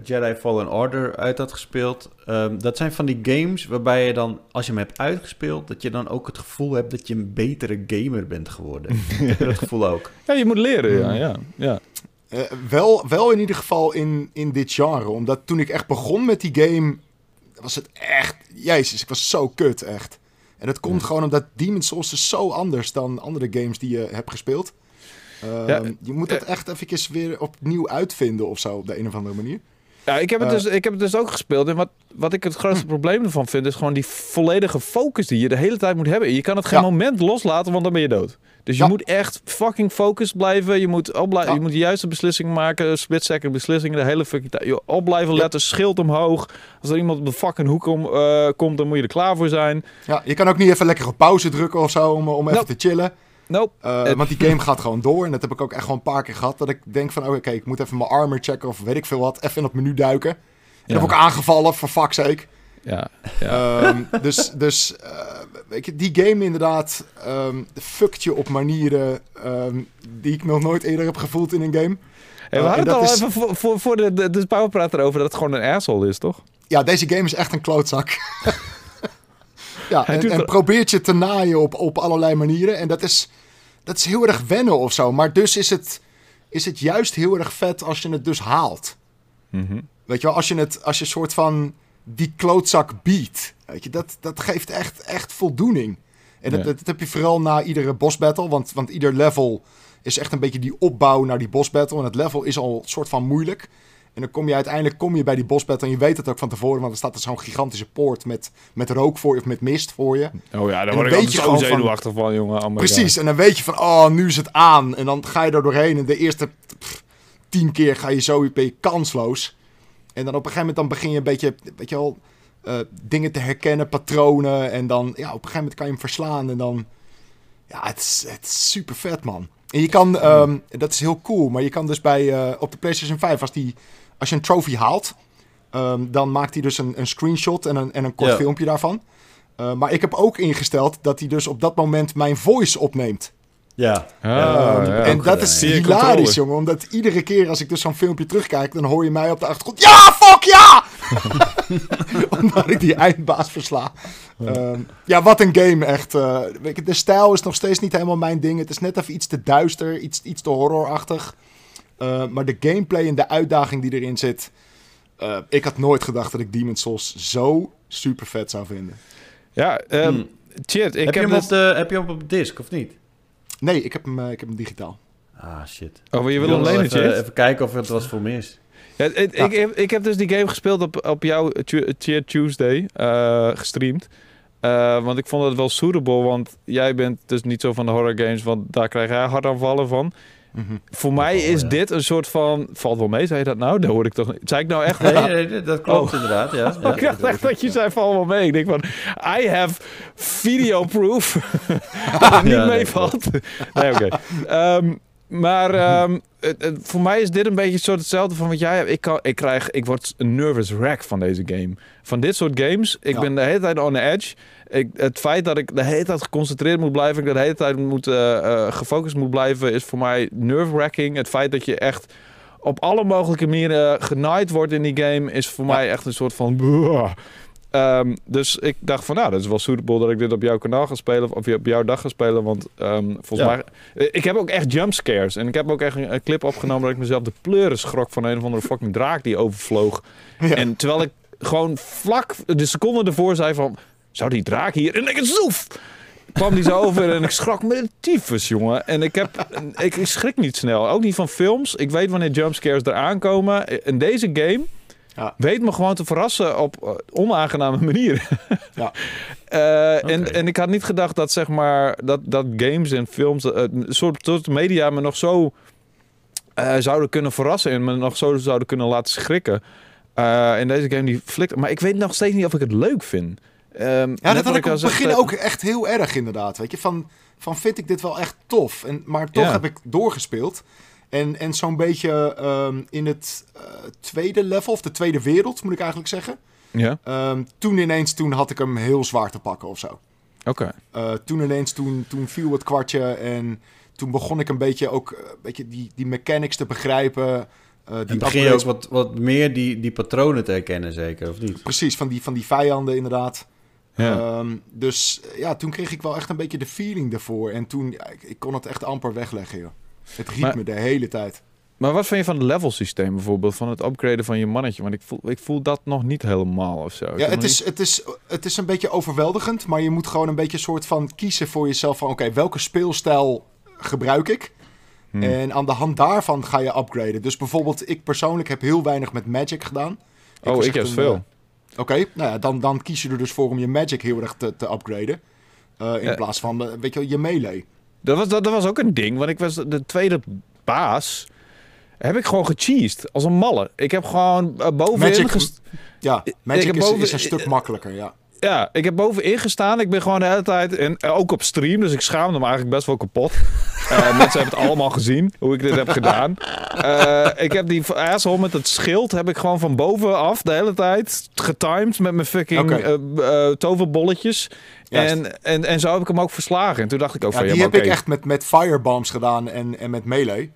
Jedi Fallen Order uit had gespeeld. Um, dat zijn van die games waarbij je dan, als je hem hebt uitgespeeld dat je dan ook het gevoel hebt dat je een betere gamer bent geworden. Heb je dat gevoel ook? Ja, je moet leren, ja. Mm. ja, ja. Uh, wel, wel in ieder geval in, in dit genre. Omdat toen ik echt begon met die game, was het echt... Jezus, ik was zo kut, echt. En dat komt gewoon omdat Demon's Souls is zo anders dan andere games die je hebt gespeeld. Uh, ja, je moet het echt even weer opnieuw uitvinden of zo, op de een of andere manier. Ja, ik heb, het dus, ik heb het dus ook gespeeld. En wat, wat ik het grootste probleem ervan vind, is gewoon die volledige focus die je de hele tijd moet hebben. Je kan het geen moment loslaten, want dan ben je dood. Dus je moet echt fucking focus blijven. Je moet, opblijven, je moet de juiste beslissing maken. Split second beslissingen. De hele fucking tijd. Je op blijven letten. Schild omhoog. Als er iemand op de fucking hoek om, uh, komt, dan moet je er klaar voor zijn. Ja, je kan ook niet even lekker op pauze drukken of zo om, om even te chillen. Nope. Uh, want die game gaat gewoon door. En dat heb ik ook echt gewoon een paar keer gehad. Dat ik denk van, oké, ik moet even mijn armor checken of weet ik veel wat. Even in het menu duiken. En ja. heb ik ook aangevallen, voor fuck's sake. Ja, ja. Um, dus dus uh, weet je, die game inderdaad um, fuckt je op manieren um, die ik nog nooit eerder heb gevoeld in een game. Hey, we uh, hadden het al is... even voor, voor, voor de, de, de powerpraat erover dat het gewoon een asshole is, toch? ja, deze game is echt een klootzak. ja, en, en probeert je te naaien op, op allerlei manieren. En dat is, dat is heel erg wennen of zo. Maar dus is het, is het juist heel erg vet als je het dus haalt. Mhm. Weet je wel, als je het, als je soort van die klootzak biedt. Weet je, dat, dat geeft echt, echt voldoening. En dat, dat, heb je vooral na iedere boss battle. Want, want ieder level is echt een beetje die opbouw naar die boss battle. En het level is al een soort van moeilijk. En dan kom je uiteindelijk kom je bij die battle en je weet het ook van tevoren, want er staat er zo'n gigantische poort met, met rook voor je of met mist voor je. Oh ja, daar word ik zo zenuwachtig van, jongen. Oh precies, en dan weet je van, oh, nu is het aan. En dan ga je er doorheen en de eerste tien keer ga je zo ben je kansloos. En dan op een gegeven moment dan begin je een beetje, weet je wel, uh, dingen te herkennen, patronen. En dan, ja, op een gegeven moment kan je hem verslaan en dan, ja, het is, het is super vet, man. En je kan, um, dat is heel cool, maar je kan dus bij, uh, op de PlayStation 5, als die als je een trophy haalt, um, dan maakt hij dus een, een screenshot en een, en een kort filmpje daarvan. Uh, maar ik heb ook ingesteld dat hij dus op dat moment mijn voice opneemt. Ja. Ah, ja en dat is hilarisch, jongen. Omdat iedere keer als ik dus zo'n filmpje terugkijk, dan hoor je mij op de achtergrond. Ja, fuck ja! Omdat ik die eindbaas versla. Um, ja, wat een game, echt. Uh, de stijl is nog steeds niet helemaal mijn ding. Het is net even iets te duister, iets, iets te horrorachtig. Uh, maar de gameplay en de uitdaging die erin zit. Uh, ik had nooit gedacht dat ik Demon's Souls zo super vet zou vinden. Ja, um, hmm. ik heb, heb, je hem op de, heb je hem op disc of niet? Nee, ik heb hem, uh, ik heb hem digitaal. Ah, shit. Oh, je wil hem alleen even, even kijken of het was voor mis. Ja, het, ja. Ik, ik, heb dus die game gespeeld op, op jouw Cheer Tuesday gestreamd. Uh, want ik vond het wel suitable, want jij bent dus niet zo van de horror games, want daar krijg jij hartaanvallen van. Voor mij is dit een soort van... Valt wel mee, zei je dat nou? Dat hoor ik toch Zei ik nou echt... Nee, nee dat klopt oh. inderdaad, ja. ja. ik dacht echt dat je zei, val wel mee. Ik denk van, I have video proof dat het niet meevalt. Nee, oké. Okay. Um, maar um, voor mij is dit een beetje soort hetzelfde van wat jij hebt. Ik, kan, ik, krijg, ik word een nervous wreck van deze game. Van dit soort games. Ik ben de hele tijd on the edge. Ik, het feit dat ik de hele tijd geconcentreerd moet blijven, ik de hele tijd moet, uh, gefocust moet blijven, is voor mij nerve-wracking. Het feit dat je echt op alle mogelijke manieren genaaid wordt in die game, is voor mij echt een soort van. Um, dus ik dacht van, nou, dat is wel suitable dat ik dit op jouw kanaal ga spelen. Of op jouw dag ga spelen. Want um, volgens mij... Eh, ik heb ook echt jumpscares. En ik heb ook echt een, clip opgenomen dat ik mezelf de pleuren schrok van een of andere fucking draak die overvloog. En terwijl ik gewoon vlak de seconde ervoor zei van... Zou die draak hier? En ik zoef! kwam die zo over en ik schrok me de tyfus, jongen. En ik, heb, ik, ik schrik niet snel. Ook niet van films. Ik weet wanneer jumpscares eraan komen. In deze game ja. weet me gewoon te verrassen op uh, onaangename manieren. ja. uh, en, en ik had niet gedacht dat, zeg maar, dat, dat games en films, uh, een soort, soort media me nog zo zouden kunnen verrassen en me nog zo zouden kunnen laten schrikken. in deze game die flikt. Maar ik weet nog steeds niet of ik het leuk vind. Um, ja, dat had ik op het begin ook echt heel erg inderdaad. Weet je, van, van vind ik dit wel echt tof. En, maar toch heb ik doorgespeeld. En, en zo'n beetje um, in het uh, tweede level, of de tweede wereld moet ik eigenlijk zeggen. Ja. Um, toen ineens, toen had ik hem heel zwaar te pakken of zo. Oké. Okay. Uh, toen ineens, toen, toen viel het kwartje en toen begon ik een beetje ook een uh, beetje die, die mechanics te begrijpen. Uh, die begin je ook wat, wat meer die, die patronen te herkennen, zeker, of niet? Precies, van die, van die vijanden inderdaad. Ja. Um, dus ja, toen kreeg ik wel echt een beetje de feeling ervoor. En toen, ik, ik, kon het echt amper wegleggen, joh. Het riep me de hele tijd. Maar wat vind je van het level systeem bijvoorbeeld? Van het upgraden van je mannetje? Want ik voel, ik voel dat nog niet helemaal of zo. Ja, het is, het, is, het is een beetje overweldigend. Maar je moet gewoon een beetje een soort van kiezen voor jezelf van... Oké, welke speelstijl gebruik ik? Hmm. En aan de hand daarvan ga je upgraden. Dus bijvoorbeeld, ik persoonlijk heb heel weinig met Magic gedaan. Ik oh, ik heb veel. Oké, nou ja, dan, dan kies je er dus voor om je Magic heel erg te, te upgraden. Uh, in plaats van, uh, weet je, je melee. Dat was, dat, dat was ook een ding, want ik was de tweede baas. Heb ik gewoon gecheesed als een malle. Ik heb gewoon uh, bovenin... Magic, ja, Magic is, boven, is een stuk makkelijker, ja. Ja, ik heb bovenin gestaan. Ik ben gewoon de hele tijd, en ook op stream, dus ik schaamde me eigenlijk best wel kapot. uh, mensen hebben het allemaal gezien, hoe ik dit heb gedaan. Uh, ik heb die asshole met het schild, heb ik gewoon van bovenaf de hele tijd getimed met mijn fucking okay. uh, toverbolletjes. En, en, en zo heb ik hem ook verslagen. En toen dacht ik ook ja, van... Die ja, heb okay. ik echt met, met firebombs gedaan en, en met melee.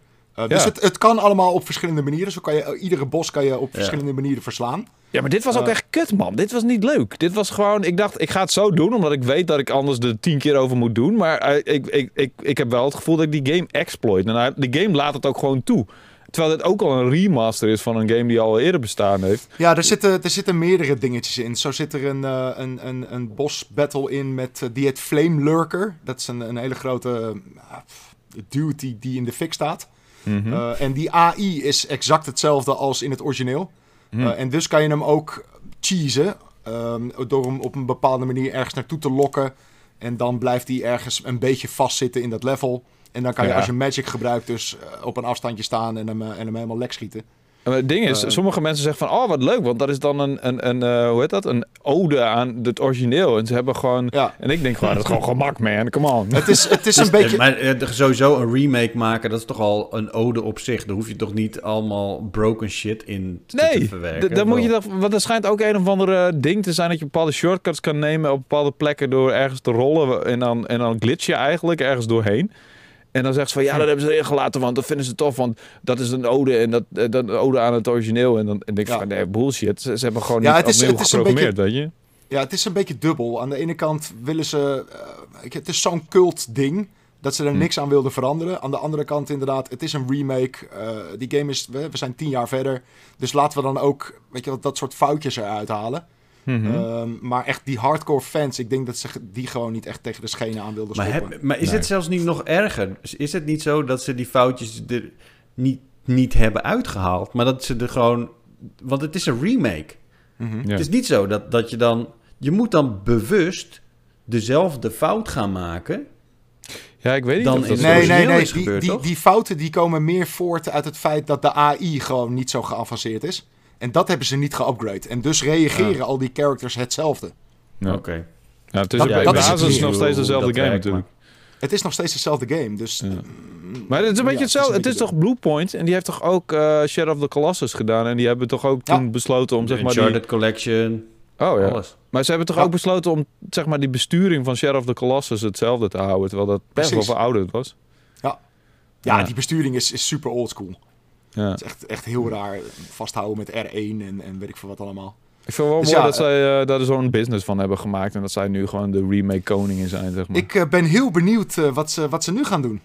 Dus het, het kan allemaal op verschillende manieren. Zo kan je, iedere bos kan je op verschillende manieren verslaan. Ja, maar dit was ook echt kut, man. Dit was niet leuk. Dit was gewoon... Ik dacht, ik ga het zo doen, omdat ik weet dat ik anders er tien keer over moet doen. Maar ik, ik, ik, ik heb wel het gevoel dat ik die game exploit. En de game laat het ook gewoon toe. Terwijl dit ook al een remaster is van een game die al eerder bestaan heeft. Ja, er zitten, er zitten meerdere dingetjes in. Zo zit er een, uh, een, een, een boss battle in met uh, die het Flame Lurker. Dat is een, een hele grote uh, dude die, die in de fik staat. Mm -hmm. en die AI is exact hetzelfde als in het origineel. Mm. en dus kan je hem ook cheesen. Um, door hem op een bepaalde manier ergens naartoe te lokken. En dan blijft hij ergens een beetje vastzitten in dat level. En dan kan je als je magic gebruikt dus eh, op een afstandje staan en hem, eh, en hem helemaal lek schieten. En het ding is, uh, sommige mensen zeggen van, oh wat leuk, want dat is dan een, een, een uh, hoe heet dat, een ode aan het origineel. En ze hebben gewoon, ja. en ik denk gewoon, dat is gewoon gemak man, come on. Het is, het is een beetje... Maar sowieso een remake maken, dat is toch al een ode op zich. Daar hoef je toch niet allemaal broken shit in te, nee, te verwerken? Nee, dan moet je dat, want er schijnt ook een of andere ding te zijn dat je bepaalde shortcuts kan nemen op bepaalde plekken door ergens te rollen en dan, en dan glitch je eigenlijk ergens doorheen. En dan zegt ze van ja, dat hebben ze erin gelaten, want dat vinden ze tof, want dat is een ode en dat, eh, dat een ode aan het origineel. En dan en denk ik van nee, bullshit. Ze, ze hebben gewoon ja, niet het is, het is geprogrammeerd, beetje, weet je. Ja, het is een beetje dubbel. Aan de ene kant willen ze, uh, het is zo'n cult ding dat ze er hm. niks aan wilden veranderen. Aan de andere kant inderdaad, het is een remake. Uh, die game is, we, we, zijn tien jaar verder, dus laten we dan ook, weet je, dat soort foutjes eruit halen. Mhm. Ehm, maar echt die hardcore fans, ik denk dat ze die gewoon niet echt tegen de schenen aan wilden stoppen. Maar, maar is het zelfs niet nog erger? Is het niet zo dat ze die foutjes er niet, niet hebben uitgehaald, maar dat ze er gewoon... Want het is een remake. Mhm. Het is niet zo dat, dat je dan... Je moet dan bewust dezelfde fout gaan maken... Ja, ik weet niet dan of dat nee, nee, nee. Die, die, die, fouten die komen meer voort uit het feit dat de AI gewoon niet zo geavanceerd is. En dat hebben ze niet geupgrade. En dus reageren al die characters hetzelfde. Oké. Okay. Ja, het is dat, dat basis is nog steeds dezelfde game natuurlijk. Het is nog steeds dezelfde game, dus... Ja. Maar het is een beetje hetzelfde. Het is, toch Bluepoint? En die heeft toch ook uh, Shadow of the Colossus gedaan? En die hebben toch ook toen besloten om, zeg maar... Uncharted die... Collection... Oh ja. Alles. Maar ze hebben toch ook besloten om, zeg maar, die besturing van Shadow of the Colossus hetzelfde te houden. Terwijl dat best wel verouderd was. Ja. Ja, die besturing is, is super oldschool. Ja. Het is echt, echt heel raar. Vasthouden met R1 en, en weet ik veel wat allemaal. Ik vind wel dus mooi dat zij uh, daar zo'n business van hebben gemaakt. En dat zij nu gewoon de remake koningen zijn, zeg maar. Ik uh, ben heel benieuwd uh, wat, ze, wat ze nu gaan doen.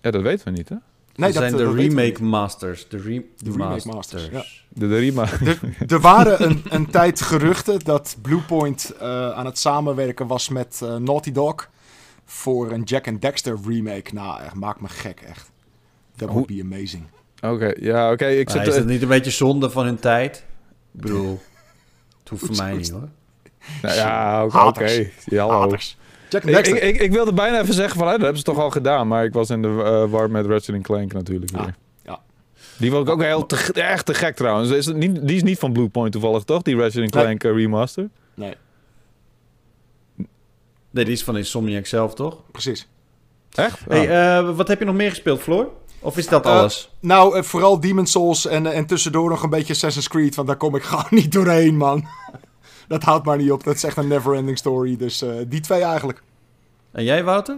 Ja, dat weten we niet, hè? Nee, dat zijn de remake masters. De, re de remake masters, ja. De, de rema er, er waren een, een tijd geruchten dat Bluepoint aan het samenwerken was met Naughty Dog... voor een Jack and Dexter remake. Nou, echt, maakt me gek, echt. That would be amazing. Oké, ja, oké. ik zit, is het niet een beetje zonde van hun tijd? Ik bedoel, het hoeft voor mij niet hoor. Nou, ja, oké. Okay, okay. Jack ik, ik, ik, ik, wilde bijna even zeggen van, dat hebben ze toch al gedaan. Maar ik was in de uh, war met Ratchet Clank natuurlijk weer. Ah, ja. Die wil ik ook heel te, echt te gek trouwens. Is het niet, die is niet van Bluepoint toevallig, toch? Die Ratchet Clank nee. Eh, remaster? Nee. Nee, die is van Insomniac zelf, toch? Precies. Echt? Hey, uh, wat heb je nog meer gespeeld, Floor? Of is dat uh, alles? Nou, uh, vooral Demon's Souls en, en tussendoor nog een beetje Assassin's Creed. Want daar kom ik gewoon niet doorheen, man. dat houdt maar niet op. Dat is echt een never-ending story. Dus uh, die twee eigenlijk. En jij, Wouter?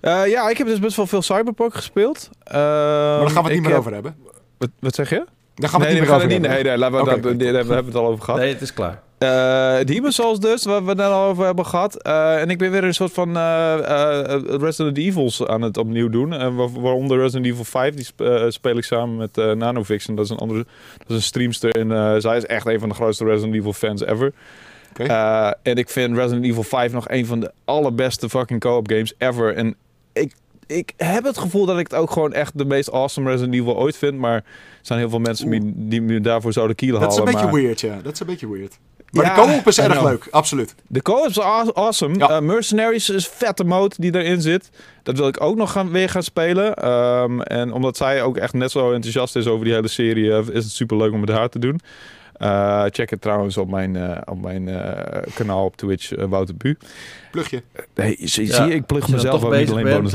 ja, ik heb dus best wel veel Cyberpunk gespeeld. maar daar gaan we het niet meer over hebben. Wat, wat zeg je? Daar gaan we het niet meer over hebben. Nee, nee, laten we okay, dat, okay, daar hebben we het al over gehad. Nee, het is klaar. Uh, Demon's Souls dus, waar we het net al over hebben gehad. Uh, en ik ben weer een soort van uh, Resident Evils aan het opnieuw doen. waaronder Resident Evil 5, die speel ik samen met Nanovixen. Dat is een andere, dat is een streamster. En zij is echt een van de grootste Resident Evil fans ever. Okay. en ik vind Resident Evil 5 nog een van de allerbeste fucking co-op games ever. En ik ik heb het gevoel dat ik het ook gewoon echt de meest awesome Resident Evil ooit vind. Maar er zijn heel veel mensen die, die me daarvoor zouden kielen halen. Dat is een beetje weird, ja. Dat is een beetje weird. Maar de co-op is erg leuk, absoluut. De co-op is awesome. Ja. Uh, Mercenaries is vette mode die erin zit. Dat wil ik ook nog gaan, weer gaan spelen. Um, en omdat zij ook echt net zo enthousiast is over die hele serie, uh, is het super leuk om het haar te doen. Uh, check het trouwens op mijn, uh, op mijn uh, kanaal op Twitch, Wouter Bu. Plugje. Nee, zie, ja, zie ik plug mezelf ook niet alleen bonus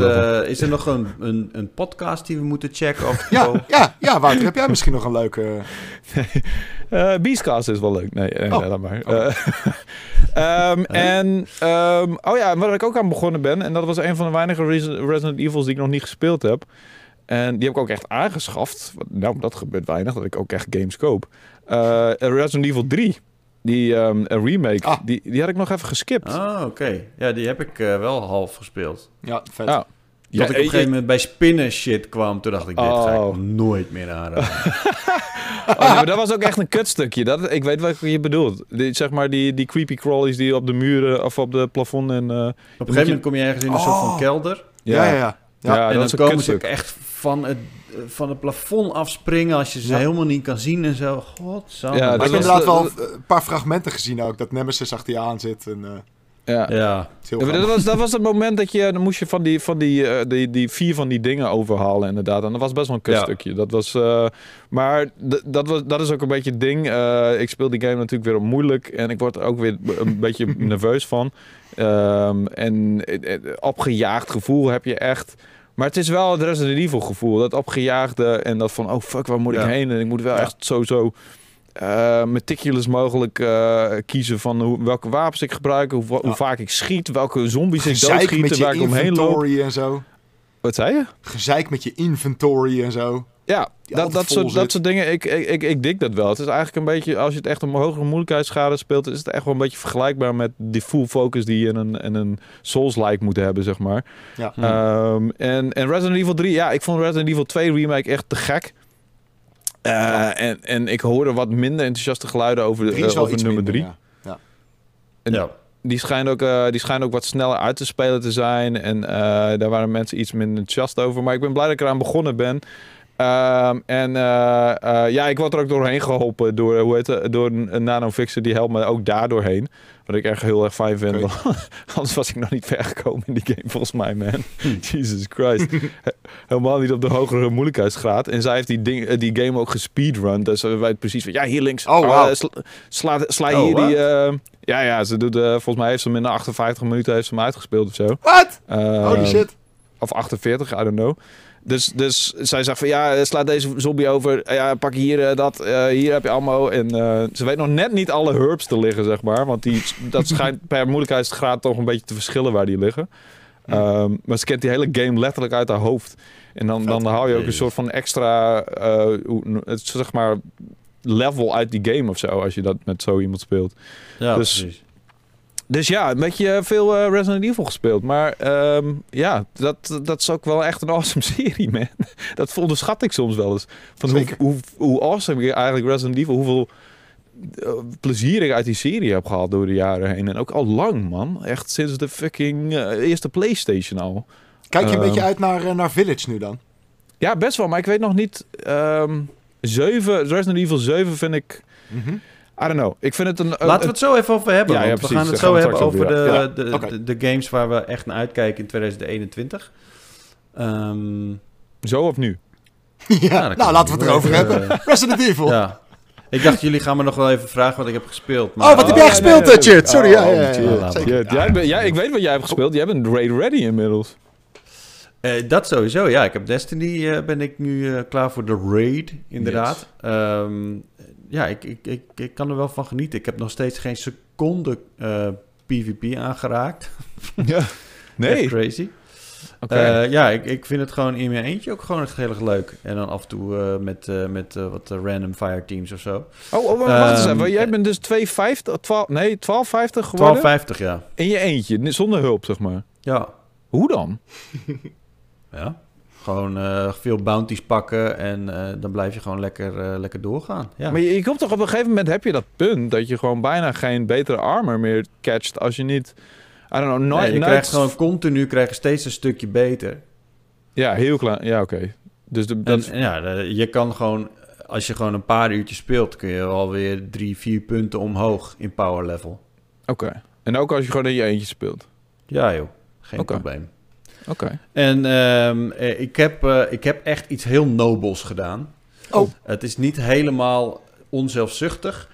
Is er nog een, een, een, podcast die we moeten checken? Of ja, ja, ja, Wouter, heb jij misschien nog een leuke... nee, Beastcast is wel leuk. Nee, nee, oh. laat maar. Oh. um, en, um, oh ja, waar ik ook aan begonnen ben, en dat was een van de weinige Resident Evils die ik nog niet gespeeld heb. En die heb ik ook echt aangeschaft. Nou, dat gebeurt weinig, dat ik ook echt games koop. Uh, Resident Evil 3, die um, remake, ah. die, die had ik nog even geskipt. Oh, oké. Ja, die heb ik wel half gespeeld. Ja, vet. Ja. Ja, Tot ik op een gegeven moment bij spinnen shit kwam, toen dacht ik, dit ga ik oh. nooit meer aanraden. oh, nee, maar dat was ook echt een kutstukje. Dat, ik weet wat je bedoelt. Die, zeg maar die, die creepy crawlies die op de muren of op de plafond en... Uh, op een gegeven moment kom je ergens in een soort van oh. kelder. Ja, ja, ja. ja. en dan komen ze ook echt van het, van het plafond afspringen als je ze helemaal niet kan zien en zo. Godsamme. Ja, maar ik heb inderdaad wel een paar fragmenten gezien ook, dat Nemesis achter je aan zit en... Uh... Ja. ja. dat, was, dat was het moment dat je... Dan moest je van die, van die, uh, die, die vier van die dingen overhalen inderdaad. En dat was best wel een kutstukje. Dat was... Uh, maar dat, was, dat is ook een beetje het ding. Uh, ik speel die game natuurlijk weer op moeilijk. En ik word er ook weer een beetje nerveus van. Um, en opgejaagd gevoel heb je echt... Maar het is wel het Resident Evil gevoel. Dat opgejaagde en dat van... Oh fuck, waar moet ik heen? En ik moet wel echt zo zo uh, meticulous mogelijk uh, kiezen van hoe, welke wapens ik gebruik, hoe, hoe vaak ik schiet, welke zombies ik doodschiet, waar ik omheen loop. en zo. Wat zei je? Gezeik met je inventory en zo. Ja, dat, dat, soort, dat soort dingen, ik, ik, ik, ik dik dat wel. Het is eigenlijk een beetje, als je het echt een hogere moeilijkheidsschade speelt, is het echt wel een beetje vergelijkbaar met die full focus die je in een, in een Souls-like moet hebben, zeg maar. Ja. Um, en, en Resident Evil 3, ja, ik vond Resident Evil 2 remake echt te gek. Uh, en, en ik hoorde wat minder enthousiaste geluiden over, de, uh, over nummer 3. Ja. Ja. ja. Die schijnt, ook, uh, die schijnt ook wat sneller uit te spelen te zijn. En daar waren mensen iets minder enthousiast over. Maar ik ben blij dat ik eraan begonnen ben. Ehm, en ja, ik word er ook doorheen geholpen door, hoe heet het, door een nanofixer. Die helpt me ook daar doorheen. Wat ik echt heel erg fijn vind. Anders was ik nog niet ver gekomen in die game, volgens mij, man. Jesus Christ. Helemaal niet op de hogere moeilijkheidsgraad. En zij heeft die, ding, eh, die game ook gespeedrun. Dus we weten precies van, ja, hier links. Oh, wow. Uh, sla, sla, oh, hier die... Uh, ja, ja, ze doet, uh, volgens mij heeft ze hem in 58 minuten heeft ze hem uitgespeeld of zo. Wat? Holy shit. Of 48, I don't know. Dus, dus zij zegt van ja, slaat deze zombie over. Ja, pak hier uh, dat. Uh, hier heb je allemaal. En uh, ze weet nog net niet alle herbs te liggen, zeg maar. Want die, dat schijnt per moeilijkheidsgraad toch een beetje te verschillen waar die liggen. Um, maar ze kent die hele game letterlijk uit haar hoofd. En dan, dan haal je ook een soort van extra, zeg maar, level uit die game of zo. Als je dat met zo iemand speelt. Ja, dus, precies. Dus ja, een beetje veel uh, Resident Evil gespeeld. Maar um, ja, dat, dat is ook wel echt een awesome serie, man. Dat onderschat ik soms wel eens. Van hoe, hoe, hoe awesome ik eigenlijk Resident Evil, hoeveel uh, plezier ik uit die serie heb gehad door de jaren heen. En ook al lang, man. Echt sinds de fucking uh, eerste PlayStation al. Kijk je een beetje uit naar, naar Village nu dan? Ja, best wel. Maar ik weet nog niet... Um, 7, Resident Evil 7 vind ik... Mm -hmm. I don't know. Ik vind het een... Laten we het zo even over hebben. Ja, we gaan het zo hebben over de, de, de, games waar we echt naar uitkijken in 2021. Um... Ehm, zo of nu? ja, nou laten we het erover hebben. Resident Evil. Ja. Ik dacht, jullie gaan me nog wel even vragen wat ik heb gespeeld. Maar... Oh, wat heb jij gespeeld, nee, nee, Sorry, ja, ja, ja, ja, ik weet wat jij hebt gespeeld. Jij bent raid ready inmiddels. Uh, dat sowieso, ja. Ik heb Destiny, uh, ben ik nu uh, klaar voor de raid, inderdaad. Yes. Um, ja, ik, ik, ik, ik kan er wel van genieten. Ik heb nog steeds geen seconde eh, PvP aangeraakt. Ja, nee. crazy. Okay. Uh, ja, ik, ik vind het gewoon in mijn eentje ook gewoon echt heel erg leuk. En dan af en toe uh, met, uh, met wat random fire teams of zo. Oh, oh wacht eens even. Jij bent dus 250, 12, nee, 1250 geworden? 1250, ja. In je eentje, zonder hulp, zeg maar. Ja. Hoe dan? ja. Gewoon uh, veel bounties pakken en uh, dan blijf je gewoon lekker, uh, lekker doorgaan. Ja. Maar je, je, komt toch op een gegeven moment heb je dat punt dat je gewoon bijna geen betere armor meer catcht als je niet. I don't know, nooit. Nee, je krijgt gewoon continu krijg je steeds een stukje beter. Ja, heel klein. Ja, oké. Okay. Dus de, dat... En, ja, je kan gewoon als je gewoon een paar uurtjes speelt, kun je alweer drie, vier punten omhoog in power level. Oké. En ook als je gewoon in je eentje speelt. Ja, joh. Geen okay. probleem. Oké. En um, ik, heb, uh, ik heb echt iets heel nobels gedaan. Oh. Het is niet helemaal onzelfzuchtig.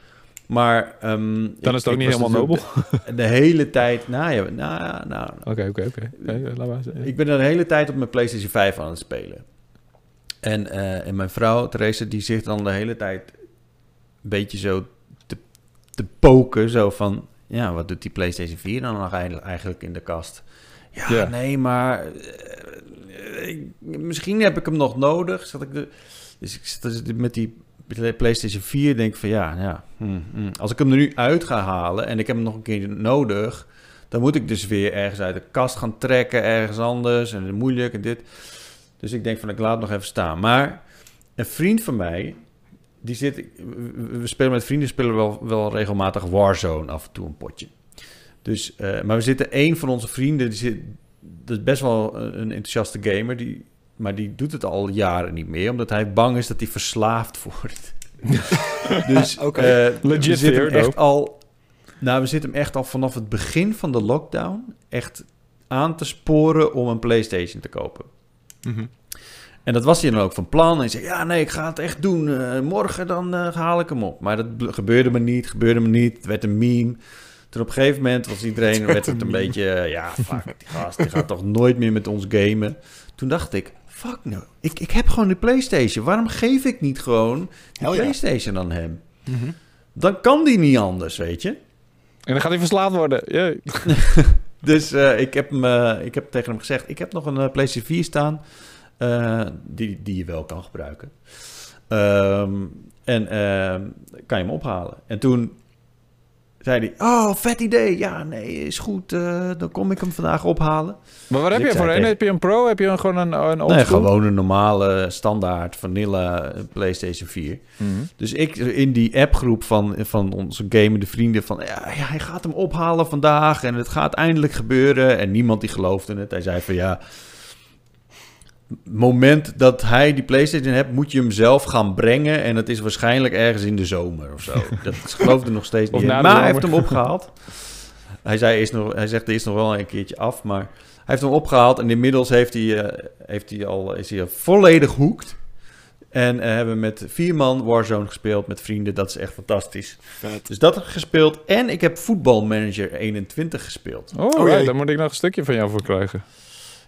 Maar... Um, Dan is het ook niet helemaal nobel? De, hele tijd... Nou ja, nou... nou Oké, oké, oké. Ik ben de hele tijd op mijn PlayStation 5 aan het spelen. En, uh, en mijn vrouw, Therese, die zit dan de hele tijd... een beetje zo te, te poken. Zo van... Ja, wat doet die PlayStation 4 dan nog eigenlijk in de kast? Ja, nee, maar misschien heb ik hem nog nodig. Zat ik de, dus ik zit met die PlayStation 4 denk van ja, ja hmm, hmm. als ik hem er nu uit ga halen en ik heb hem nog een keer nodig, dan moet ik dus weer ergens uit de kast gaan trekken, ergens anders en moeilijk en dit. Dus ik denk van ik laat nog even staan. Maar een vriend van mij, die zit, we spelen met vrienden, spelen wel, wel regelmatig Warzone af en toe een potje. Dus, uh, maar we zitten, een van onze vrienden, die zit, dat is best wel een enthousiaste gamer, die, maar die doet het al jaren niet meer, omdat hij bang is dat hij verslaafd wordt. dus okay. uh, Legit we zitten echt al, nou, we zitten hem echt al vanaf het begin van de lockdown echt aan te sporen om een PlayStation te kopen. Mm En dat was hij dan ook van plan. En hij zei, ja, nee, ik ga het echt doen. Uh, morgen dan uh, haal ik hem op. Maar dat gebeurde me niet, gebeurde me niet. Het werd een meme. Toen op een gegeven moment was iedereen, werd het een beetje... ja, fuck, die gast, die gaat toch nooit meer met ons gamen. Toen dacht ik, fuck no, ik, ik heb gewoon de PlayStation. Waarom geef ik niet gewoon de PlayStation aan hem? Mhm. Dan kan die niet anders, weet je. En dan gaat hij verslaafd worden. Dus uh, ik, heb hem, uh, ik heb tegen hem gezegd, ik heb nog een uh, PlayStation 4 staan... die, die je wel kan gebruiken. Um, en ehm, kan je hem ophalen. En toen zei hij, oh, vet idee. Ja, nee, is goed. Uh, dan kom ik hem vandaag ophalen. Maar wat heb je voor een? Heb je een Pro? Heb je een, gewoon een, een Nee, gewoon een normale, standaard, vanilla PlayStation 4. Mhm. Dus ik in die appgroep van, van onze gamende vrienden van... Ja, ja, hij gaat hem ophalen vandaag en het gaat eindelijk gebeuren. En niemand die geloofde het. Hij zei van, ja moment dat hij die PlayStation hebt, moet je hem zelf gaan brengen. En dat is waarschijnlijk ergens in de zomer of zo. Dat geloofde nog steeds niet. Maar hij heeft hem opgehaald. Hij, zei, is nog, hij zegt, er is nog wel een keertje af. Maar hij heeft hem opgehaald. En inmiddels heeft hij, uh, heeft hij al, is hij volledig hoekt. En uh, hebben met vier man Warzone gespeeld met vrienden. Dat is echt fantastisch. Vet. Dus dat heb ik gespeeld. En ik heb Football Manager 21 gespeeld. Oh, oh ja, daar moet ik nog een stukje van jou voor krijgen.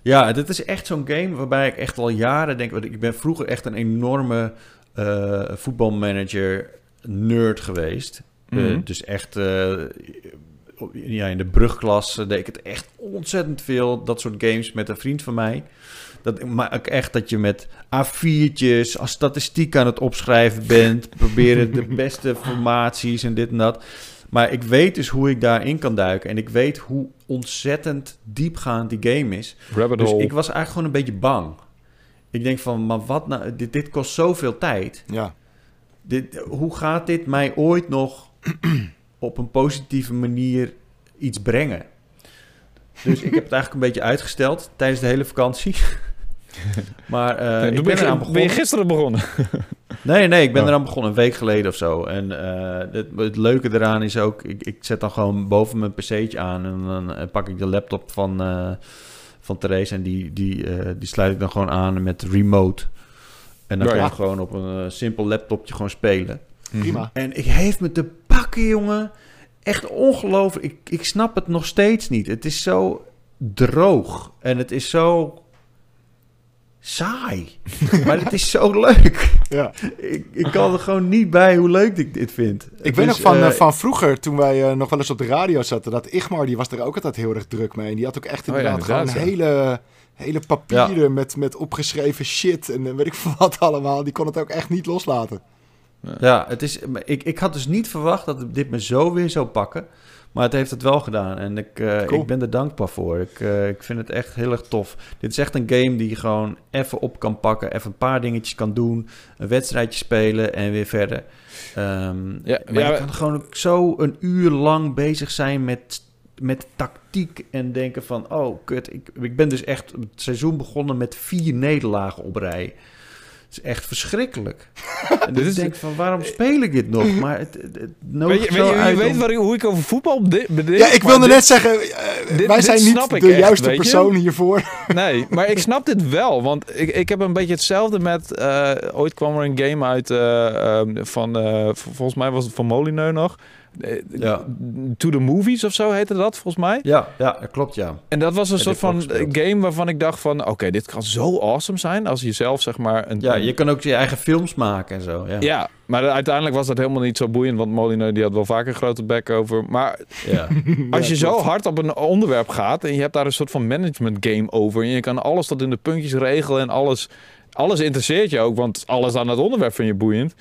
Ja, dit is echt zo'n game waarbij ik echt al jaren denk... Ik ben vroeger echt een enorme uh, voetbalmanager nerd geweest. Mm dus echt... Uh, ja, in de brugklas deed ik het echt ontzettend veel. Dat soort games met een vriend van mij. Dat, maar ook echt dat je met A4'tjes als statistiek aan het opschrijven bent. proberen de beste formaties en dit en dat. Maar ik weet dus hoe ik daarin kan duiken. En ik weet hoe ontzettend diepgaand die game is. Rabbit dus ik was eigenlijk gewoon een beetje bang. Ik denk van, maar wat nou? Dit, dit kost zoveel tijd. Ja. Dit, hoe gaat dit mij ooit nog op een positieve manier iets brengen? Dus ik heb het eigenlijk een beetje uitgesteld tijdens de hele vakantie. maar uh, ik ben, eraan begonnen. Ben je gisteren begonnen? nee, nee, ik ben eraan begonnen een week geleden of zo. En uh, het, het, leuke eraan is ook, ik, ik zet dan gewoon boven mijn pc'tje aan en dan uh, pak ik de laptop van, van Therese en die, die, die sluit ik dan gewoon aan met remote. En dan kan je gewoon op een simpel laptopje gewoon spelen. Prima. En ik heeft me te pakken, jongen. Echt ongelooflijk. Ik, ik snap het nog steeds niet. Het is zo droog en het is zo saai. maar het is zo leuk. Ja. Ik, ik kan er gewoon niet bij hoe leuk ik dit vind. Ik weet nog van, uh, van vroeger, toen wij uh, nog wel eens op de radio zaten, dat Igmar, die was er ook altijd heel erg druk mee. En die had ook echt inderdaad, oh ja, inderdaad gewoon hele, hele papieren ja. met, met opgeschreven shit en weet ik veel wat allemaal. Die kon het ook echt niet loslaten. Ja, het is, ik, ik had dus niet verwacht dat dit me zo weer zou pakken. Maar het heeft het wel gedaan en ik, uh, ik ben er dankbaar voor. Ik, uh, ik vind het echt heel erg tof. Dit is echt een game die je gewoon even op kan pakken, even een paar dingetjes kan doen, een wedstrijdje spelen en weer verder. Um, ja, maar ja, je kan gewoon zo een uur lang bezig zijn met, met tactiek en denken van, oh kut, ik, ik ben dus echt het seizoen begonnen met vier nederlagen op rij. Het is echt verschrikkelijk. en dus ik denk van, waarom speel ik dit nog? Maar het, het, het weet je, weet je, je weet waar, hoe ik over voetbal bedenk. Ja, ik wilde net zeggen, uh, dit, wij zijn niet de echt, juiste persoon hiervoor. Nee, maar ik snap dit wel. Want ik, ik heb een beetje hetzelfde met... Uh, ooit kwam er een game uit uh, van... volgens mij was het van Molineux nog ja. To the Movies of zo heette dat volgens mij. Ja, ja klopt ja. En dat was een soort van game waarvan ik dacht van... oké, dit kan zo awesome zijn als je zelf zeg maar... Een, ja, je kan ook je eigen films maken en zo. Ja, ja maar uiteindelijk was dat helemaal niet zo boeiend... want Molineux die had wel vaker een grote bek over. Maar ja. als je zo hard op een onderwerp gaat... en je hebt daar een soort van management game over... en je kan alles tot in de puntjes regelen en alles... Alles interesseert je ook, want alles aan het onderwerp vind je boeiend.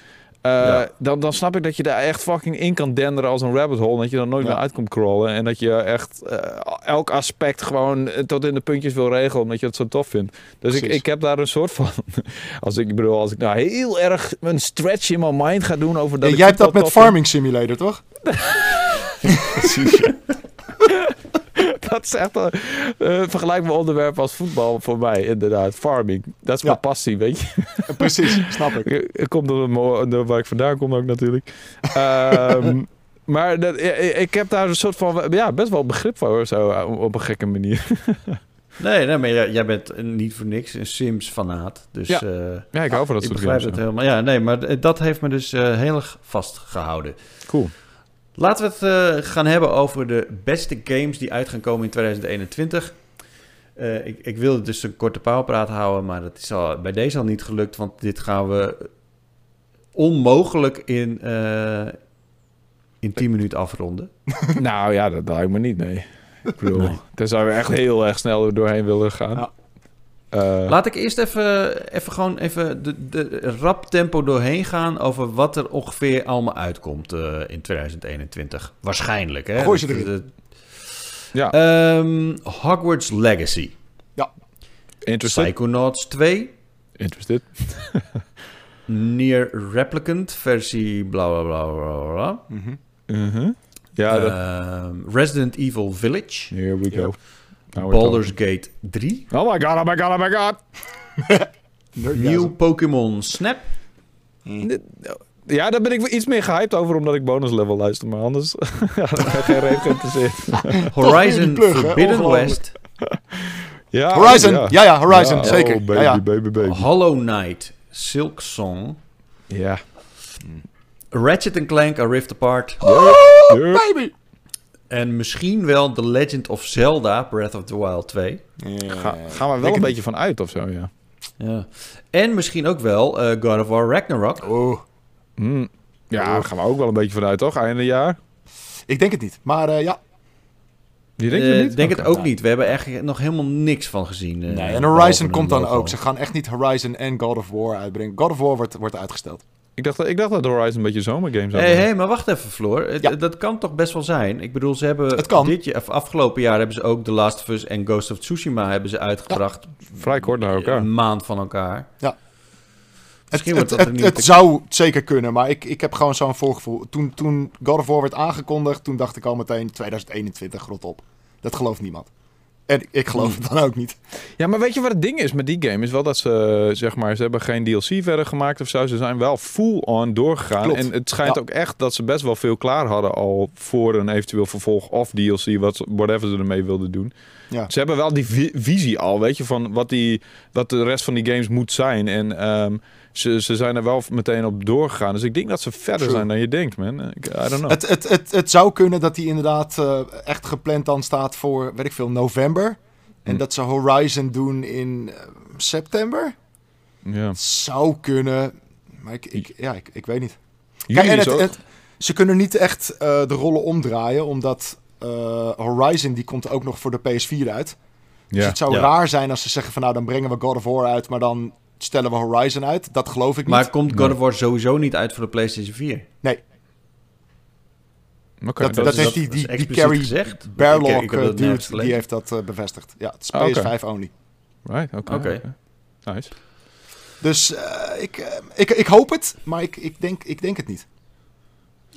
Uh, dan, dan snap ik dat je daar echt fucking in kan denderen als een rabbit hole. Dat je dan nooit meer uit komt crawlen. En dat je echt uh, elk aspect gewoon tot in de puntjes wil regelen. Omdat je het zo tof vindt. Dus ik, ik heb daar een soort van. Als ik bedoel, als ik nou heel erg een stretch in mijn mind ga doen over dat. Ja, jij hebt dat met Farming Simulator, toch? Precies. Dat is echt een uh, vergelijkbaar onderwerp als voetbal voor mij, inderdaad. Farming. Dat is mijn passie, weet je. Precies, snap ik. Ik kom door, door waar ik vandaan kom ook natuurlijk. Um, maar dat, ik heb daar een soort van, ja, best wel begrip voor, zo, op een gekke manier. Nee, nee, maar jij, bent niet voor niks een Sims-fanaat. Dus, ja. Uh, ja, ik hou van dat soort games. het helemaal. Ja, nee, maar dat heeft me dus uh, heel erg vastgehouden. Cool. Laten we het uh, gaan hebben over de beste games die uit gaan komen in 2021. Uh, ik, ik wilde dus een korte pauwpraat houden, maar dat is al, bij deze al niet gelukt. Want dit gaan we onmogelijk in, uh, in 10 minuten afronden. nou ja, dat lijkt me niet, nee. Ik bedoel, nee. tenzij we echt heel erg snel doorheen willen gaan. Ja. Uh, Laat ik eerst even, even gewoon even de, de rap tempo doorheen gaan over wat er ongeveer allemaal uitkomt uh, in 2021. Waarschijnlijk, hè? Gooi ze erin. Ja. Um, Hogwarts Legacy. Ja. Interested. Psychonauts 2. Interested. Near Replicant versie bla bla bla bla bla. Mm -hmm. Mm -hmm. Ja, uh, Resident Evil Village. Here we go. Yep. Baldur's Gate 3. Oh my god, oh my god, oh my god. Nieuw Pokémon Snap. Ja, daar ben ik iets meer gehyped over, omdat ik bonus level luister. Maar anders ja, geen reden geïnteresseerd. Horizon plug, Forbidden West. ja, Horizon, ja, ja, ja Horizon, zeker. Oh, baby, ja, ja. baby, baby. Hollow Knight, Silk Song. Ja. Ratchet Clank, A Rift Apart. Oh, baby! En misschien wel The Legend of Zelda, Breath of the Wild 2. Ja, Ga, gaan we wel een beetje van uit of zo, ja. ja. En misschien ook wel uh, God of War Ragnarok. Oh. Mm. Ja, daar gaan we ook wel een beetje vanuit, toch? Einde jaar? Ik denk het niet, maar uh, ja. Je denkt het uh, niet? denk okay. het ook niet. We hebben eigenlijk nog helemaal niks van gezien. nee, en Horizon komt dan ook. Ze gaan echt niet Horizon en God of War uitbrengen. God of War wordt, wordt uitgesteld. Ik dacht, ik dacht dat Horizon een beetje zomergame zou zijn. Hé, hey, maar wacht even, Floor. Ja. Dat kan toch best wel zijn? Ik bedoel, ze hebben het kan. dit jaar, afgelopen jaar hebben ze ook The Last of Us en Ghost of Tsushima hebben ze uitgebracht. Ja. Vrij kort naar elkaar. Een maand van elkaar. Ja. Misschien het, het, het, het zou zeker kunnen, maar ik, ik heb gewoon zo'n voorgevoel. Toen, toen God of War werd aangekondigd, toen dacht ik al meteen 2021, rot op. Dat gelooft niemand. En ik geloof het dan ook niet. Ja, maar weet je wat het ding is met die game? Is wel dat ze, zeg maar, ze hebben geen DLC verder gemaakt of zo. Ze zijn wel full-on doorgegaan. Klopt. En het schijnt Ja. ook echt dat ze best wel veel klaar hadden al voor een eventueel vervolg of DLC, wat, whatever ze ermee wilden doen. Ja. Ze hebben wel die vi- visie al, weet je, van wat, die, wat de rest van die games moet zijn. En ehm, ze, ze zijn er wel meteen op doorgegaan. Dus ik denk dat ze verder True. zijn dan je denkt, man. Ik, I don't know. Het, het, het, het zou kunnen dat die inderdaad eh, echt gepland dan staat voor, weet ik veel, november. En Hm. dat ze Horizon doen in eh, september. ja. Zou kunnen. Maar ik, ik, ja, ik, ik weet niet. Kijk, en het, het- ze kunnen niet echt eh, de rollen omdraaien, omdat eh, Horizon die komt ook nog voor de PS4 uit. Dus ja. het zou Ja. raar zijn als ze zeggen van nou dan brengen we God of War uit, maar dan stellen we Horizon uit. Dat geloof ik Maar niet. komt God of War sowieso niet uit voor de PlayStation 4? Nee, dat, dat dat is- heeft die, die, die Carrie gezegd. Barlock Ik- eh, dude, die heeft dat eh, bevestigd. Ja, het is Ah, oké. PS5 only. Right, oké. Nice. Dus eh, ik, ik, ik hoop het, maar ik, ik, denk, ik denk het niet.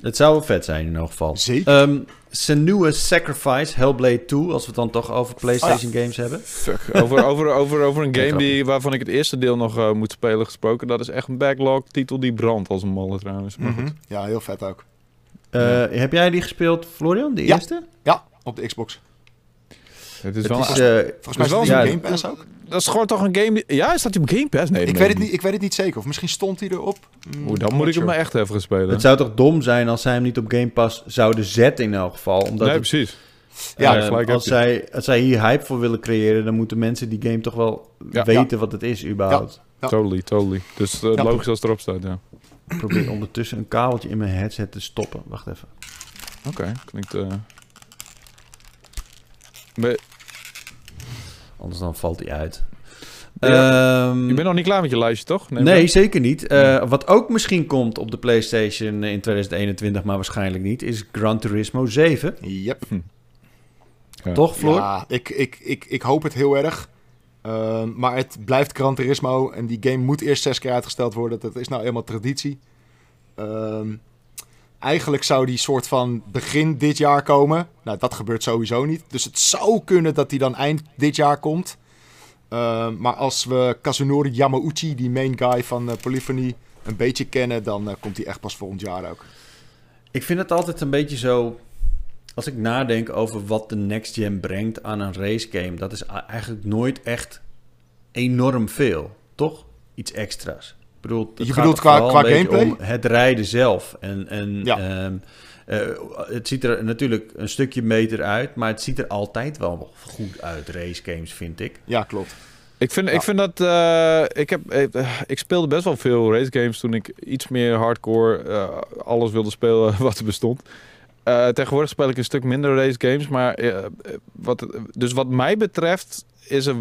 Het zou wel vet zijn in elk geval. Zeker. Um, Senua Sacrifice, Hellblade 2, als we het dan toch over PlayStation games hebben. Fuck. Over, over, over, over een game die, waarvan ik het eerste deel nog eh, moet spelen gesproken. Dat is echt een backlog titel die brandt als een malle trouwens. Maar Mhm. goed. Ja, heel vet ook. Uh, Heb jij die gespeeld, Florian, de Ja. eerste? Ja, op de Xbox. Het is wel, is, uh, volgens mij is het ja, Game Pass ook. Dat is gewoon toch een game... Ja, staat hij op Game Pass? Nee, ik, weet het niet, ik weet het niet zeker. Of misschien stond hij erop. Mm, Oeh, dan moet ik hem maar echt even spelen. Het zou toch dom zijn als zij hem niet op Game Pass zouden zetten in elk geval. Omdat nee, precies. Ja, uh, als, zij, als zij hier hype voor willen creëren, dan moeten mensen die game toch wel weten wat het is überhaupt. Totally, totally. Dus uh, logisch als het erop staat, ja. Ik probeer ondertussen een kabeltje in mijn headset te stoppen. Wacht even. Oké, klinkt... Uh... Anders dan valt hij uit. Ehm, je bent nog niet klaar met je lijstje, toch? nee, zeker niet. Uh, wat ook misschien komt op de PlayStation in 2021, maar waarschijnlijk niet, is Gran Turismo 7. Yep. Hm. Ja. Toch, Floor? Ja, ik, ik, ik, ik hoop het heel erg. Uh, maar het blijft Gran Turismo en die game moet eerst zes keer uitgesteld worden. Dat is nou eenmaal traditie. Uh, eigenlijk zou die soort van begin dit jaar komen. Nou, dat gebeurt sowieso niet. Dus het zou kunnen dat die dan eind dit jaar komt. Uh, maar als we Kazunori Yamauchi, die main guy van uh, Polyphony, een beetje kennen, dan uh, komt die echt pas volgend jaar ook. Ik vind het altijd een beetje zo als ik nadenk over wat de next gen brengt aan een race game, dat is eigenlijk nooit echt enorm veel, toch? Iets extra's. Bedoel, Je bedoelt qua, qua gameplay? Om het rijden zelf. En, en ja. Ehm, eh, het ziet er natuurlijk een stukje beter uit, maar het ziet er altijd wel goed uit, race games, vind ik. Ja, klopt. Ik vind, ik vind dat. Uh, ik, heb, uh, ik speelde best wel veel race games toen ik iets meer hardcore alles wilde spelen wat er bestond. Uh, tegenwoordig speel ik een stuk minder race games. Maar uh, wat, dus wat mij betreft is er.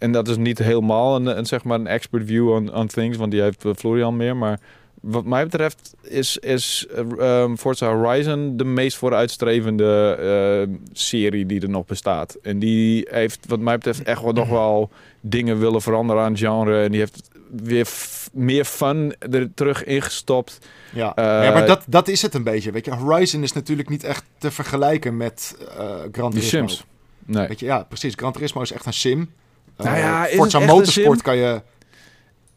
En dat is niet helemaal een, een zeg maar een expert view on, on things, want die heeft Florian meer. Maar wat mij betreft is, is um, Forza Horizon de meest vooruitstrevende uh, serie die er nog bestaat. En die heeft wat mij betreft echt wel nog wel dingen willen veranderen aan het genre. En die heeft weer meer fun er terug ingestopt. Ja, uh, ja maar dat, dat is het een beetje. Weet je, Horizon is natuurlijk niet echt te vergelijken met uh, Gran Turismo. Sims. Nee. Weet je, ja, precies. Gran Turismo is echt een sim. Uh, nou ja, Forza Motorsport kan je...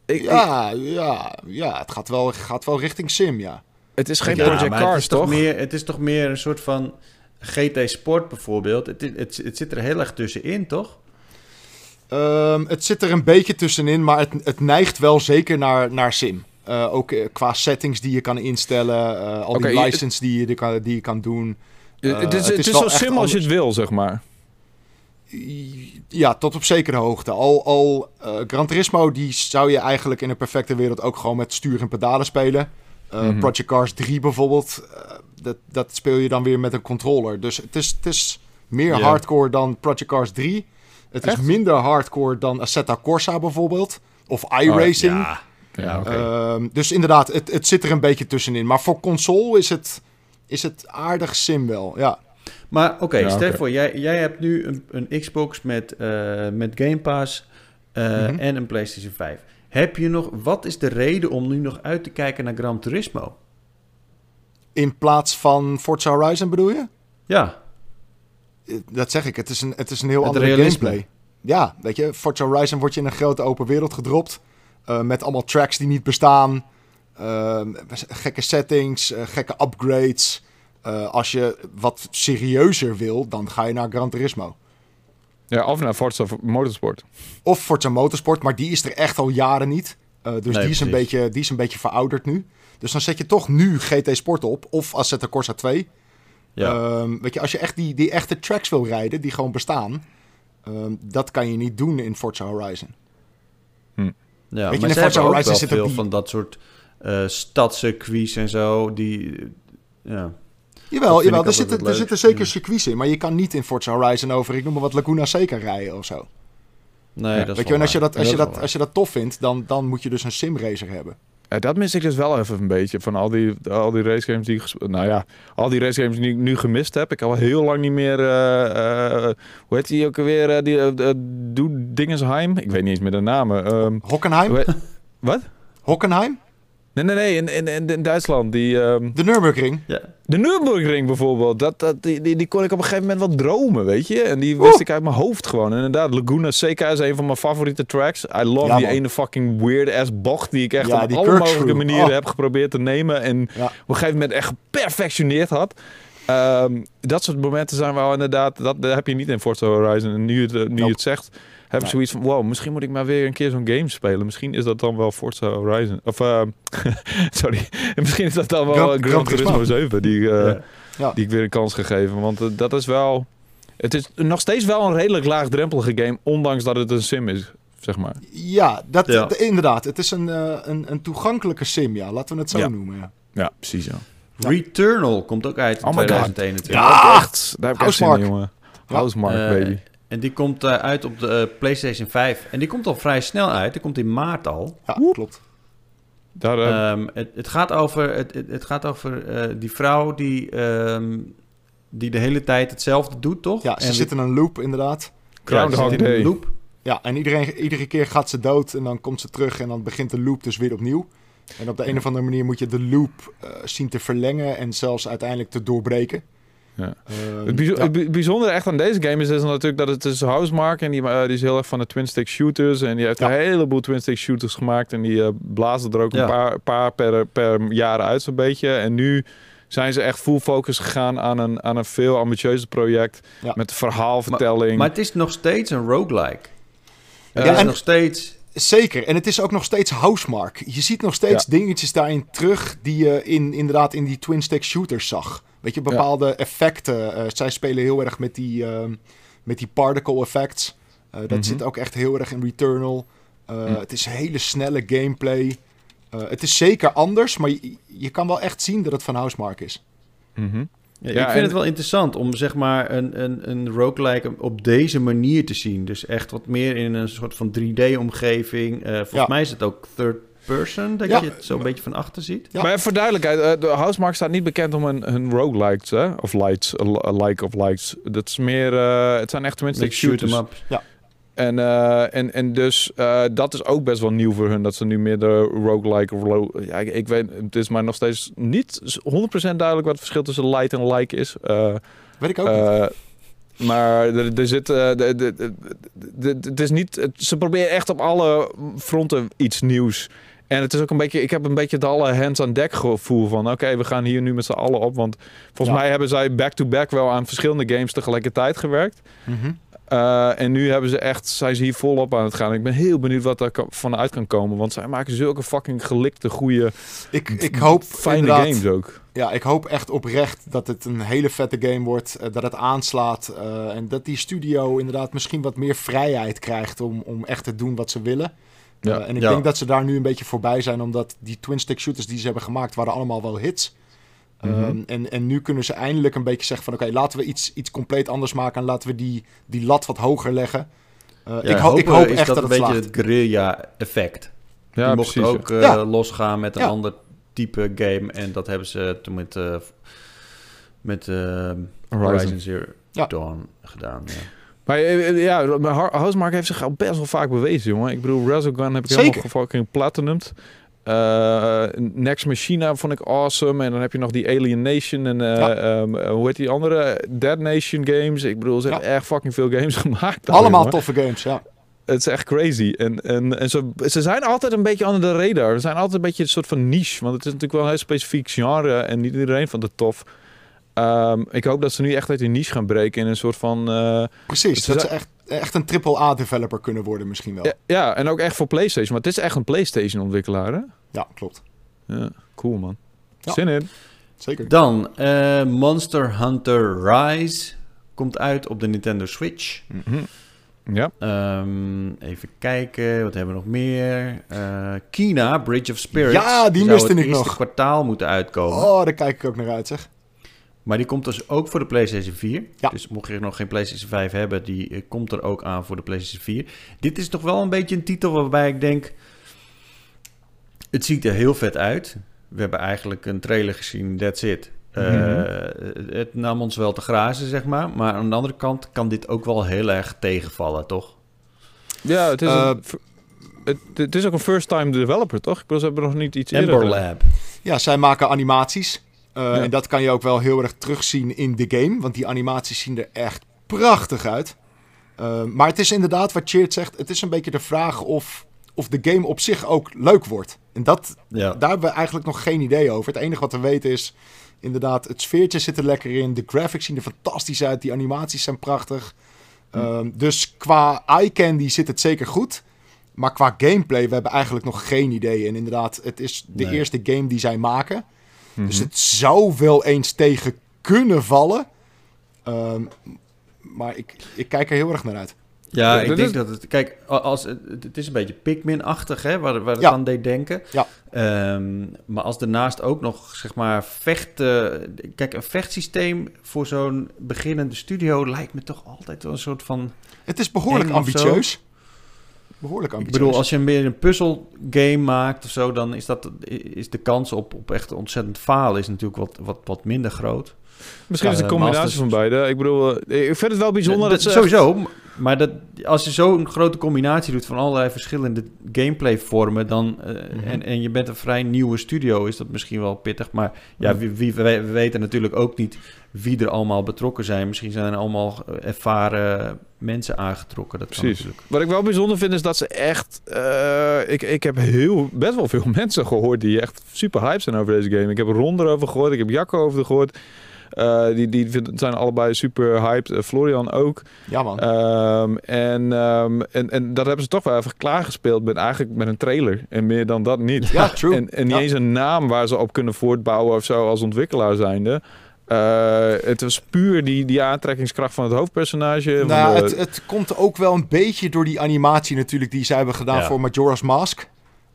Ik, ja, ja, ja, het gaat wel, gaat wel richting sim, ja. Het is geen ja, Project Cars, het is toch? Meer, het is toch meer een soort van GT Sport bijvoorbeeld. Het, het, het zit er heel erg tussenin, toch? Um, het zit er een beetje tussenin, maar het, het neigt wel zeker naar, naar sim. Uh, ook eh, qua settings die je kan instellen, uh, al okay, die license die je, die, kan, die je kan doen. het is, het is, zo sim als je het wil, zeg maar. Ja, tot op zekere hoogte. Al, al Gran Turismo, die zou je eigenlijk in een perfecte wereld ook gewoon met stuur en pedalen spelen. Mm -hmm. Project Cars 3 bijvoorbeeld, dat, dat speel je dan weer met een controller. Dus het is, het is meer yeah. hardcore dan Project Cars 3. Het is minder hardcore dan Assetto Corsa bijvoorbeeld. Of iRacing. Oh, ja. Ja, okay. uh, dus inderdaad, het, het zit er een beetje tussenin. Maar voor console is het, is het aardig sim wel, ja. Maar oké, okay, ja, stel okay. voor, jij, jij hebt nu een, een Xbox met, uh, met Game Pass uh, mm -hmm. en een PlayStation 5. Heb je nog, wat is de reden om nu nog uit te kijken naar Gran Turismo? In plaats van Forza Horizon bedoel je? Ja. Dat zeg ik, het is een, het is een heel het andere realisme. gameplay. Ja, weet je, Forza Horizon wordt je in een grote open wereld gedropt. Uh, met allemaal tracks die niet bestaan. Uh, gekke settings, uh, gekke upgrades. Als je wat serieuzer wil, dan ga je naar Gran Turismo. Ja, of naar Forza Motorsport. Of Forza Motorsport, maar die is er echt al jaren niet. dus nee, die, is een beetje, die is een beetje verouderd nu. Dus dan zet je toch nu GT Sport op. Of Assetto Corsa 2. Ja. Um, weet je, als je echt die, die echte tracks wil rijden, die gewoon bestaan... Um, dat kan je niet doen in Forza Horizon. Hm. Ja, Weet maar je, in Forza Horizon zit veel die... van dat soort uh, stadscircuits en zo. Die, ja. Jawel, jawel er, zitten, er zitten zeker circuits in. Maar je kan niet in Forza Horizon over, ik noem maar wat, Laguna Seca rijden of zo. Nee, ja, dat Weet je, en als je dat, als, je dat, als je dat tof vindt, dan, dan moet je dus een simracer hebben. Ja, dat mis ik dus wel even een beetje. Van al die, al die racegames die ik... Nou ja, al die racegames die ik nu gemist heb. Ik al heel lang niet meer... Uh, uh, hoe heet die ook alweer? Uh, die, uh, Doe Dingensheim? Ik weet niet eens meer de namen. Um, Hockenheim? Wat? Hockenheim? Nee, nee, nee, in, in, in Duitsland. Die, um... De Nürburgring? Ja. De Nürburgring bijvoorbeeld. Dat, dat, die, die, die, kon ik op een gegeven moment wel dromen, weet je. En die wist ik uit mijn hoofd gewoon. En inderdaad, Laguna Seca is een van mijn favoriete tracks. I love ja, die ene fucking weird-ass bocht... die ik echt ja, op alle mogelijke manieren oh. heb geprobeerd te nemen. En ja. op een gegeven moment echt geperfectioneerd had. Um, dat soort momenten zijn wel inderdaad, dat, dat heb je niet in Forza Horizon. En nu, het, nu je het zegt, heb ik zoiets van, wow, misschien moet ik maar weer een keer zo'n game spelen. Misschien is dat dan wel Forza Horizon. Of, uh, sorry, misschien is dat dan wel Gran, Gran Turismo 7 die, uh, ja. die ik weer een kans gegeven. Want uh, dat is wel, het is nog steeds wel een redelijk laagdrempelige game, ondanks dat het een sim is. Zeg maar. Ja, dat, ja. inderdaad. Het is een, een, een toegankelijke sim, ja. Laten we het zo ja. noemen. Ja, ja precies, ja. Returnal komt ook uit in oh 2021. Ja, echt. Daar heb ik echt zin in, jongen. Housemark, uh, baby. En die komt uh, uit op de uh, PlayStation 5. En die komt al vrij snel uit. Die komt in maart al. Ja, klopt. Daar, um, het, het, gaat over, het, het, gaat over die vrouw die, um, die de hele tijd hetzelfde doet, toch? Ja, ze en zit in een loop, inderdaad. Groundhog ja, Day. loop. Ja, en iedereen, iedere keer gaat ze dood en dan komt ze terug en dan begint de loop dus weer opnieuw. En op de een of andere manier moet je de loop uh, zien te verlengen en zelfs uiteindelijk te doorbreken. Ja. Het, bijzo ja. het, bijzondere echt aan deze game is, is natuurlijk dat het is Housemark en die, uh, die is heel erg van de twin-stick shooters. En die heeft ja. een heleboel twin-stick shooters gemaakt en die uh, blazen er ook een paar, paar per, per jaar uit zo'n beetje. En nu zijn ze echt full focus gegaan aan een, aan een veel ambitieuzer project met verhaalvertelling. Maar, maar, het is nog steeds een roguelike. Het is nog steeds Zeker. En het is ook nog steeds housemark. Je ziet nog steeds dingetjes daarin terug die je in, inderdaad in die twin-stick shooters zag. Weet je, bepaalde effecten. Uh, zij spelen heel erg met die, uh, met die particle effects. Uh, dat mm-hmm. zit ook echt heel erg in Returnal. Mm. Het is hele snelle gameplay. het is zeker anders, maar je, je, kan wel echt zien dat het van housemark is. Mm-hmm. Ja, ik vind het wel interessant om zeg maar een, een, een roguelike op deze manier te zien. Dus echt wat meer in een soort van 3D-omgeving. Uh, volgens mij is het ook third person, dat je het zo een beetje van achter ziet. Maar voor duidelijkheid, uh, de Housemark staat niet bekend om een, een roguelikes, hè? Of lights, a like of likes. Dat is meer, uh, het zijn echt tenminste shooters. Shoot ja. En, uh, en, en dus uh, dat is ook best wel nieuw voor hun, dat ze nu meer de roguelike... Ro ja, ik, ik, weet, het is maar nog steeds niet 100% duidelijk wat het verschil tussen light en like is. Uh, weet ik ook niet. Maar er, er zit... Het is niet... Het, ze proberen echt op alle fronten iets nieuws. En het is ook een beetje, ik heb een beetje het alle hands aan deck gevoel van, oké, we gaan hier nu met z'n allen op. Want volgens ja. mij hebben zij back-to-back -back wel aan verschillende games tegelijkertijd gewerkt. Mm -hmm. Uh, en nu hebben ze echt, zijn ze hier volop aan het gaan. Ik ben heel benieuwd wat daar vanuit kan komen. Want zij maken zulke fucking gelikte, goede, ik, ik hoop fijne games ook. Ja, ik hoop echt oprecht dat het een hele vette game wordt. Uh, dat het aanslaat. Uh, en dat die studio inderdaad misschien wat meer vrijheid krijgt om, om echt te doen wat ze willen. Ja. en ik ja. denk dat ze daar nu een beetje voorbij zijn. Omdat die twin-stick shooters die ze hebben gemaakt, waren allemaal wel hits. Mm-hmm. Um, en, en nu kunnen ze eindelijk een beetje zeggen van... oké, okay, laten we iets, iets compleet anders maken... en laten we die, die lat wat hoger leggen. Uh, ja, ik, ho ik hoop echt dat, dat het een beetje het guerrilla-effect. Ja, Die mochten ook uh, ja. losgaan met een ja. ander type game... en dat hebben ze toen met, uh, met Horizon. Horizon Zero Dawn gedaan. Maar ja, Housemark heeft zich al best wel vaak bewezen, jongen. Ik bedoel, Resogun heb ik Zeker. helemaal fucking platinumd. Uh, Next Machina vond ik awesome. En dan heb je nog die Alien Nation en uh, ja. um, hoe heet die andere? Dead Nation games. Ik bedoel, ze ja. hebben echt fucking veel games gemaakt. Allemaal toffe games, ja. Het is echt crazy. En, en, en ze, ze zijn altijd een beetje onder de radar. Ze zijn altijd een beetje een soort van niche. Want het is natuurlijk wel een heel specifiek genre. En niet iedereen van de tof. Um, ik hoop dat ze nu echt uit die niche gaan breken in een soort van... Uh, Precies, dat ze echt, echt een AAA-developer kunnen worden misschien wel. Ja, ja, en ook echt voor PlayStation. Maar het is echt een PlayStation-ontwikkelaar, hè? Ja, klopt. Ja, cool man. Ja. Zin in. Zeker. Dan uh, Monster Hunter Rise komt uit op de Nintendo Switch. Mm -hmm. Ja. Um, even kijken, wat hebben we nog meer? Uh, Kina, Bridge of Spirits. Ja, die miste ik nog. kwartaal moeten uitkomen. Oh, daar kijk ik ook naar uit, zeg. Maar die komt dus ook voor de PlayStation 4. Ja. Dus mocht je nog geen PlayStation 5 hebben, die uh, komt er ook aan voor de PlayStation 4. Dit is toch wel een beetje een titel waarbij ik denk... Het ziet er heel vet uit. We hebben eigenlijk een trailer gezien, that's it. Mm -hmm. uh, het nam ons wel te grazen, zeg maar. Maar aan de andere kant kan dit ook wel heel erg tegenvallen, toch? Ja, het is, uh, een, het, het, is ook een first-time developer, toch? Ik bedoel, ze hebben nog niet iets Ember eerder... Lab. Ja, zij maken animaties. Uh, ja. En dat kan je ook wel heel erg terugzien in de game. Want die animaties zien er echt prachtig uit. Uh, maar het is inderdaad wat Cheert zegt. Het is een beetje de vraag of, of de game op zich ook leuk wordt. En dat, daar hebben we eigenlijk nog geen idee over. Het enige wat we weten is inderdaad, het sfeertje zit er lekker in. De graphics zien er fantastisch uit. Die animaties zijn prachtig. Hm. Ehm, dus qua eye candy zit het zeker goed. Maar qua gameplay, we hebben eigenlijk nog geen idee. En inderdaad, het is de eerste game die zij maken. Dus mhm. het zou wel eens tegen kunnen vallen. Ehm, maar ik, ik kijk er heel erg naar uit. Ja, ik denk dat het... Kijk, als, het is een beetje Pikmin-achtig, hè, waar, waar het aan deed denken. Ja. Um, maar als daarnaast ook nog, zeg maar, vechten... Kijk, een vechtsysteem voor zo'n beginnende studio lijkt me toch altijd wel een soort van... Het is behoorlijk ambitieus. Behoorlijk ambitieus. Ik bedoel, als je meer een puzzelgame maakt of zo... dan is, dat, is de kans op, op echt ontzettend falen is natuurlijk wat, wat, wat minder groot. Misschien is het een combinatie van beide. Ik bedoel, eh, ik vind het wel bijzonder dat, dat ze... Sowieso, maar dat, als je zo'n grote combinatie doet van allerlei verschillende gameplay vormen, dan, uh, mm-hmm. en, en je bent een vrij nieuwe studio, is dat misschien wel pittig. Maar ja, wie, wie, we, weten natuurlijk ook niet wie er allemaal betrokken zijn. Misschien zijn er allemaal ervaren mensen aangetrokken. Dat Precies. Wat ik wel bijzonder vind is dat ze echt... Uh, ik, ik heb heel, best wel veel mensen gehoord die echt super hype zijn over deze game. Ik heb Ron erover gehoord, ik heb Jacco over gehoord. Uh, die, die zijn allebei super hyped. Uh, Florian ook. Ja, man. Um, en, um, en, en dat hebben ze toch wel even klaargespeeld met eigenlijk met een trailer. En meer dan dat niet. Ja, true. En, en niet eens een naam waar ze op kunnen voortbouwen of zo als ontwikkelaar zijnde. Uh, het was puur die, die aantrekkingskracht van het hoofdpersonage. Nou, het, het komt ook wel een beetje door die animatie natuurlijk die zij hebben gedaan voor Majora's Mask.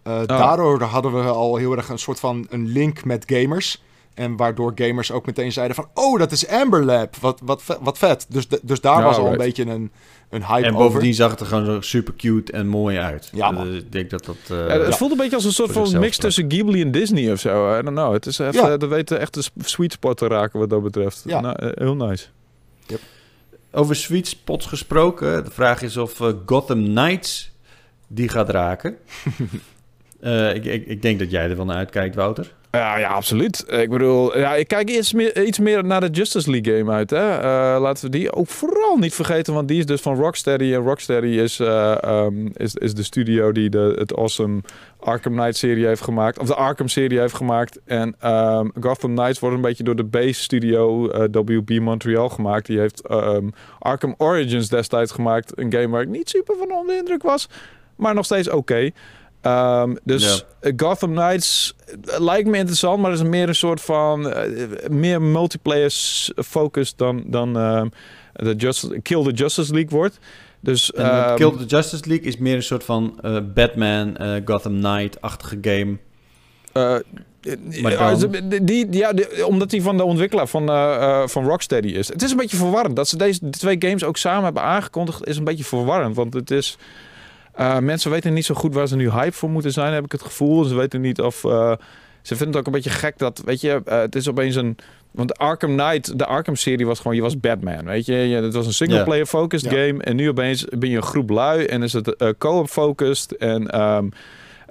Uh, Daardoor hadden we al heel erg een soort van een link met gamers. En waardoor gamers ook meteen zeiden van... Oh, dat is Amber Lab. Wat, wat, wat vet. Dus, dus daar was al een beetje een, een hype En bovendien zag het er gewoon super cute en mooi uit. Ja, dus ik denk dat dat... Uh, ja, het voelt een beetje als een soort van mix tussen Ghibli en Disney of zo. I don't know. Het is echt, ja. dat weten echt de sweet spot te raken wat dat betreft. Ja. Nou, eh, heel nice. Yep. Over sweet spots gesproken. De vraag is of uh, Gotham Knights die gaat raken. uh, ik, ik, ik denk dat jij er wel naar uitkijkt, Wouter. Ja, ja, absoluut. Ik bedoel, ja, ik kijk iets meer, iets meer naar de Justice League game uit. Hè. Uh, laten we die ook vooral niet vergeten, want die is dus van Rocksteady. En Rocksteady is, uh, um, is, is de studio die de, het awesome Arkham Knight serie heeft gemaakt. Of de Arkham serie heeft gemaakt. En um, Gotham Knights wordt een beetje door de base studio uh, WB Montreal gemaakt. Die heeft um, Arkham Origins destijds gemaakt. Een game waar ik niet super van onder de indruk was. Maar nog steeds oké. Okay. Um, dus ja. Gotham Knights eh, lijkt me interessant, maar is meer een soort van uh, meer multiplayer focus dan, dan uh, de Just, Kill the Justice League wordt. Dus, um, Kill the Justice League is meer een soort van Batman, Gotham Knight-achtige game. Maar dan... die, ja, omdat hij van de ontwikkelaar van, van Rocksteady is. Het is een beetje verwarrend. Dat ze deze twee games ook samen hebben aangekondigd, is een beetje verwarrend. Want het is. Uh, mensen weten niet zo goed waar ze nu hype voor moeten zijn, heb ik het gevoel. Ze weten niet of... Uh, ze vinden het ook een beetje gek dat, weet je, uh, het is opeens een... Want Arkham Knight, de Arkham-serie was gewoon, je was Batman, weet je. Het was een single-player focused game. En nu opeens ben je een groep lui en is het co-op focused. En um,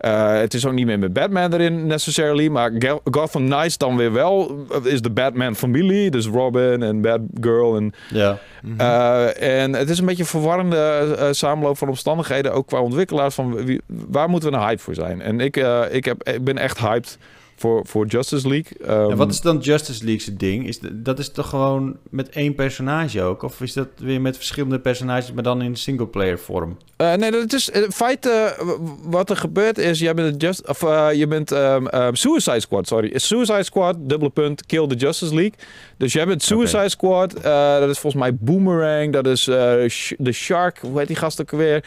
uh, het is ook niet meer met Batman erin necessarily, maar Gotham Knights dan weer wel is de Batman-familie, dus Robin en Batgirl en ja. Uh, en het is een beetje een verwarrende uh, samenloop van omstandigheden, ook qua ontwikkelaars van wie, waar moeten we een hype voor zijn? En ik, ik, heb, ik ben echt hyped voor, voor Justice League. Um, en wat is dan Justice League's ding? Is dat is toch gewoon met één personage ook? Of is dat weer met verschillende personages, maar dan in single-player vorm? Uh, nee, dat is in feite wat er gebeurt is, jij bent, just, of, uh, je bent um, um, Suicide Squad, sorry. Suicide Squad, dubbele punt, Kill the Justice League. Dus jij bent Suicide okay. Squad, dat is volgens mij Boomerang, dat is The Shark, hoe heet die gast ook weer?